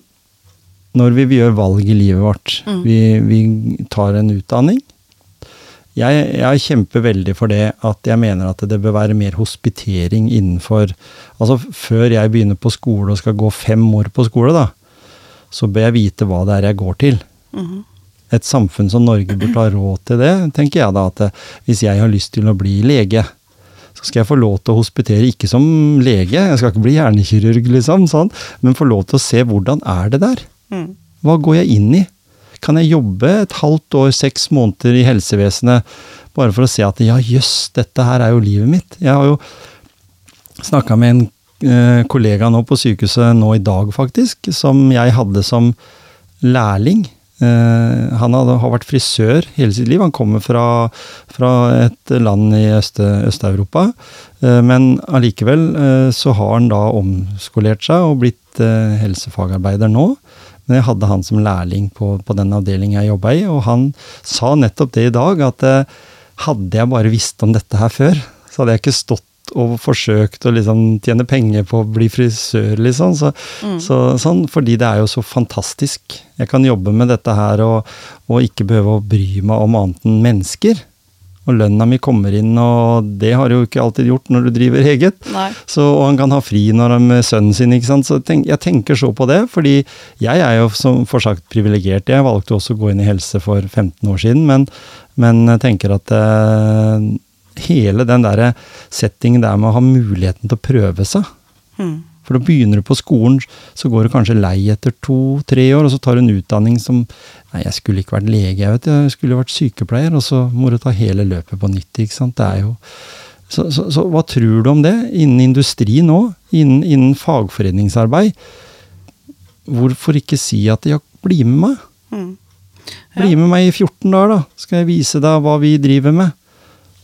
når vi gjør valg i livet vårt, Mm. vi, vi tar en utdanning. Jeg, jeg kjemper veldig for det at jeg mener at det bør være mer hospitering innenfor Altså før jeg begynner på skole og skal gå fem år på skole, da, så bør jeg vite hva det er jeg går til. Mm. Et samfunn som Norge burde ha råd til det, tenker jeg da. At hvis jeg har lyst til å bli lege, skal jeg få lov til å hospitere, ikke som lege, jeg skal ikke bli hjernekirurg, liksom, sånn, men få lov til å se hvordan er det der. Mm. Hva går jeg inn i? Kan jeg jobbe et halvt år, seks måneder i helsevesenet bare for å se at ja, jøss, dette her er jo livet mitt. Jeg har jo snakka med en eh, kollega nå på sykehuset nå i dag, faktisk, som jeg hadde som lærling. Eh, han hadde, har vært frisør hele sitt liv. Han kommer fra, fra et land i Øst- Øst-Europa. Eh, men allikevel eh, så har han da omskolert seg og blitt helsefagarbeider nå. Men jeg hadde han som lærling på, på den avdelingen jeg jobba i, og han sa nettopp det i dag, at hadde jeg bare visst om dette her før, så hadde jeg ikke stått og forsøkt å liksom tjene penger på å bli frisør, liksom. Så, så, sånn, fordi det er jo så fantastisk. Jeg kan jobbe med dette her og, og ikke behøve å bry meg om annet enn mennesker. Og lønna mi kommer inn, og det har jo ikke alltid gjort når du driver eget. Nei. Så, og han kan ha fri når han med sønnen sin. ikke sant? Så tenk, jeg tenker så på det, fordi jeg er jo som forsagt privilegert. Jeg valgte også å gå inn i helse for 15 år siden, men, men jeg tenker at eh, hele den der settingen der med å ha muligheten til å prøve seg Mm. For da begynner du på skolen, så går du kanskje lei etter to-tre år, og så tar du en utdanning som Nei, jeg skulle ikke vært lege, jeg vet jeg skulle vært sykepleier, og så må du ta hele løpet på nytt, ikke sant. Det er jo så, så, så hva tror du om det innen industri nå? Innen, innen fagforeningsarbeid? Hvorfor ikke si at ja, bli med meg? Mm. Bli med meg i 14 dager, da. Skal jeg vise deg hva vi driver med.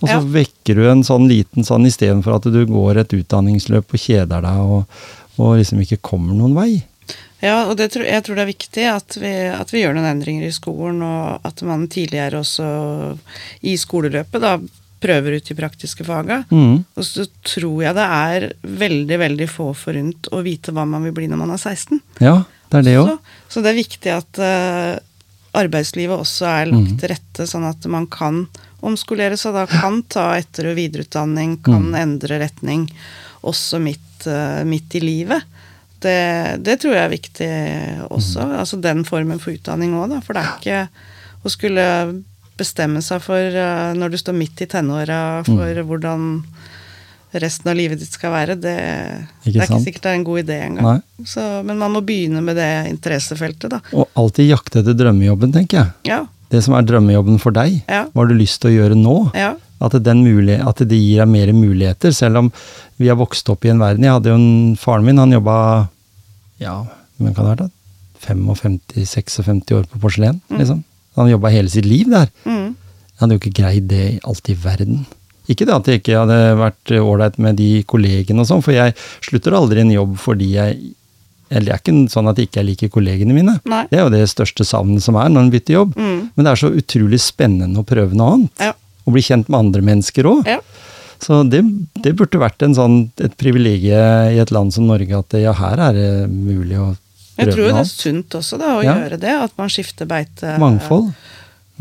Og så Ja. vekker du en sånn liten sånn istedenfor at du går et utdanningsløp og kjeder deg og, og liksom ikke kommer noen vei. Ja, og det tror, jeg tror det er viktig at vi, at vi gjør noen endringer i skolen, og at man tidligere også i skoleløpet da prøver ut de praktiske faga. Mm. Og så tror jeg det er veldig, veldig få forunt å vite hva man vil bli når man er 16. Ja, det er det òg. Så, så det er viktig at uh, arbeidslivet også er Mm. lagt til rette, sånn at man kan omskolere seg, da kan ta etter- og videreutdanning, kan Mm. endre retning også midt, eh, midt i livet. Det, det tror jeg er viktig også. Mm. Altså den formen for utdanning òg, da. For det er ikke å skulle bestemme seg for, eh, når du står midt i tenåra, for Mm. hvordan resten av livet ditt skal være, det, Ikke det er ikke sikkert det er en god idé engang. Så, men man må begynne med det interessefeltet, da. Og alltid jakte etter drømmejobben, tenker jeg. Ja. Det som er drømmejobben for deg. Ja. Hva har du lyst til å gjøre nå? Ja. At, den at det gir deg mer muligheter, selv om vi har vokst opp i en verden Jeg hadde jo en Faren min han jobba ja, men kan det være da? 55-56 år på porselen. liksom. Han jobba hele sitt liv der. Mm. Jeg hadde jo ikke greid det alt i verden. Ikke det at jeg ikke hadde vært ålreit med de kollegene og sånn, for jeg slutter aldri en jobb fordi jeg det er ikke sånn at jeg ikke liker kollegene mine. Nei. Det er jo det største savnet som er når en bytter jobb. Mm. Men det er så utrolig spennende å prøve noe annet. Ja. Og bli kjent med andre mennesker òg. ja. Så det, det burde vært en sånn, et privilegium i et land som Norge at ja, her er det mulig å prøve noe annet. Jeg tror det er sunt også, da, å Ja. gjøre det. At man skifter beite Mangfold.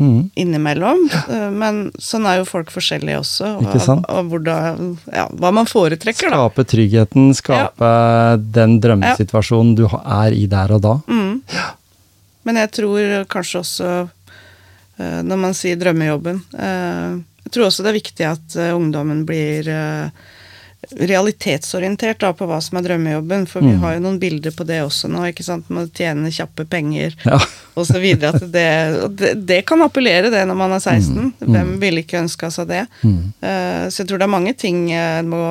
Mm. innimellom. Eh, Men sånn er jo folk forskjellige også. Og, og hvordan, ja, hva man foretrekker, da. Skape tryggheten, skape den drømmesituasjonen du er i der og da. Mm. Men jeg tror kanskje også, eh, når man sier drømmejobben eh, Jeg tror også det er viktig at ungdommen blir realitetsorientert da, på hva som er drømmejobben. For vi Mm. har jo noen bilder på det også nå. ikke sant? Man tjener kjappe penger Ja. [LAUGHS] videre. Det, det, det kan appellere, det, når man er 16. Hvem ville ikke ønska seg det? Mm. Uh, så jeg tror det er mange ting eh, en må,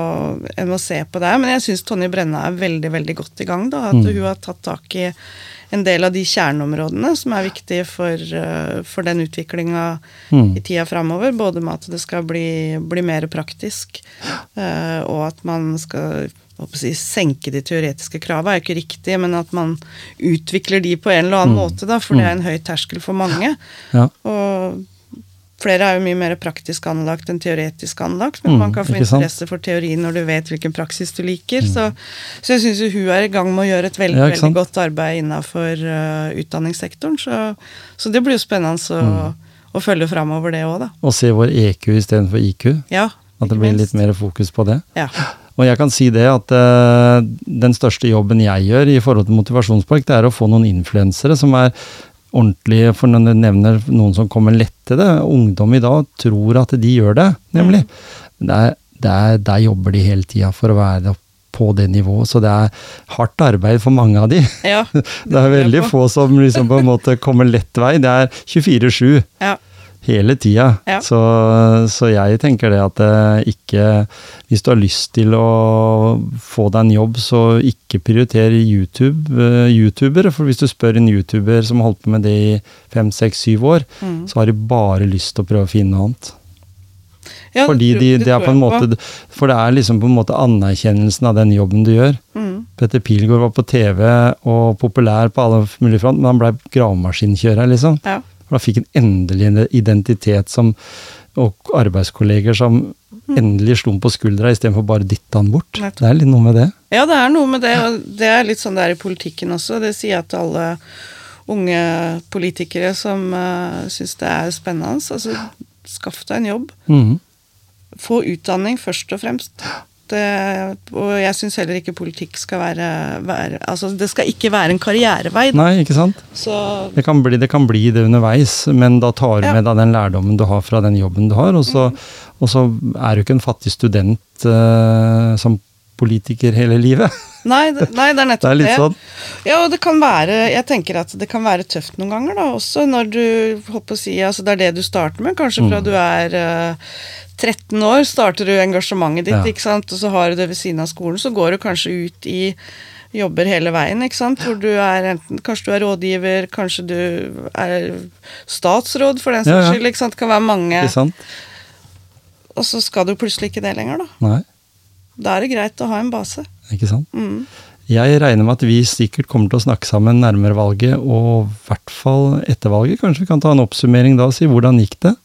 en må se på der. Men jeg syns Tonje Brenna er veldig veldig godt i gang. da, At Mm. hun har tatt tak i en del av de kjerneområdene som er viktige for, eh, for den utviklinga Mm. i tida framover. Både med at det skal bli, bli mer praktisk, eh, og at man skal si, senke de teoretiske krava er jo ikke riktig, men at man utvikler de på en eller annen Mm. måte, da, for det er en høy terskel for mange. Ja. Og flere er jo mye mer praktisk anlagt enn teoretisk anlagt, men Mm, man kan få interesse for teori når du vet hvilken praksis du liker. Så, så jeg syns jo hun er i gang med å gjøre et veldig, Ja, veldig godt arbeid innafor utdanningssektoren. Så, så det blir jo spennende å, Mm. å følge framover, det òg, da. Og se vår EQ istedenfor IQ. Ja, At det blir minst. litt mer fokus på det. Ja. Og jeg kan si det at uh, den største jobben jeg gjør i forhold til motivasjonspark, det er å få noen influensere som er ordentlige, for når du nevner noen som kommer lett til det. Ungdom i dag tror at de gjør det, nemlig. Men det er, det er, der jobber de hele tida for å være på det nivået, så det er hardt arbeid for mange av de. ja. [LAUGHS] Det er veldig få som liksom på en måte kommer lett vei. Det er 24-7 Ja. Hele tida. Ja. Så, så jeg tenker det at eh, ikke Hvis du har lyst til å få deg en jobb, så ikke prioriter YouTube, eh, youtubere. For hvis du spør en youtuber som har holdt på med det i fem, seks, syv år, Mm. så har de bare lyst til å prøve å finne noe annet. Ja, Fordi de, de, er på en måte For det er liksom på en måte anerkjennelsen av den jobben du gjør. Mm. Petter Pilgaard var på TV og populær på alle mulige front, men han blei gravemaskinkjører, liksom. Ja. For da fikk han endelig en identitet som, og arbeidskolleger som endelig slo han på skuldra istedenfor bare dytta han bort. Det er litt noe med det. Ja, det er noe med det, og det er litt sånn det er i politikken også. Det sier jeg til alle unge politikere som uh, syns det er spennende. Altså, skaff deg en jobb. Mhm. Få utdanning først og fremst. Det, og jeg syns heller ikke politikk skal være, være Altså, det skal ikke være en karrierevei. da. Nei, ikke sant? Så Det kan, bli, det kan bli det underveis, men da tar du Ja. med deg den lærdommen du har fra den jobben du har, og så, og så er du ikke en fattig student uh, som politiker hele livet. [LAUGHS] Nei, det, nei, det er [LAUGHS] Det er litt sånn. Ja, og det kan være Jeg tenker at det kan være tøft noen ganger, da, også når du holdt på å si Altså, det er det du starter med. Kanskje fra Mm. du er eh, 13 år, starter du engasjementet ditt, Ja. ikke sant, og så har du det ved siden av skolen. Så går du kanskje ut i jobber hele veien, ikke sant, hvor du er enten Kanskje du er rådgiver, kanskje du er statsråd, for den Ja, saks ja. skyld. ikke sant, Det kan være mange. Ikke sant? Og så skal du plutselig ikke det lenger, da. Nei, Da er det greit å ha en base. ikke sant. Mm. Jeg regner med at vi sikkert kommer til å snakke sammen nærmere valget, og i hvert fall etter valget. Kanskje vi kan ta en oppsummering da og si hvordan gikk det?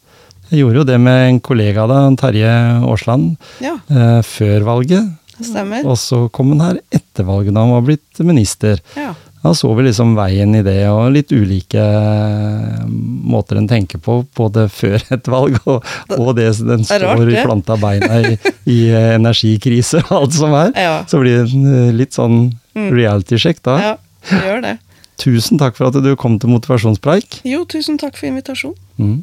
Jeg gjorde jo det med en kollega da, Terje Aasland, Ja, eh, før valget. stemmer. Og så kom han her etter valget, da han var blitt minister. Ja. Da så vi liksom veien i det, og litt ulike eh, måter en tenker på, både [LAUGHS] før et valg og, og det den Det er rart, står i planta beina i, i eh, energikrise og alt som er. Ja. Så blir det en eh, litt sånn reality-sjekk da. ja, det gjør det. [LAUGHS] Tusen takk for at du kom til motivasjonspreik. Jo, tusen takk for invitasjonen. Mm.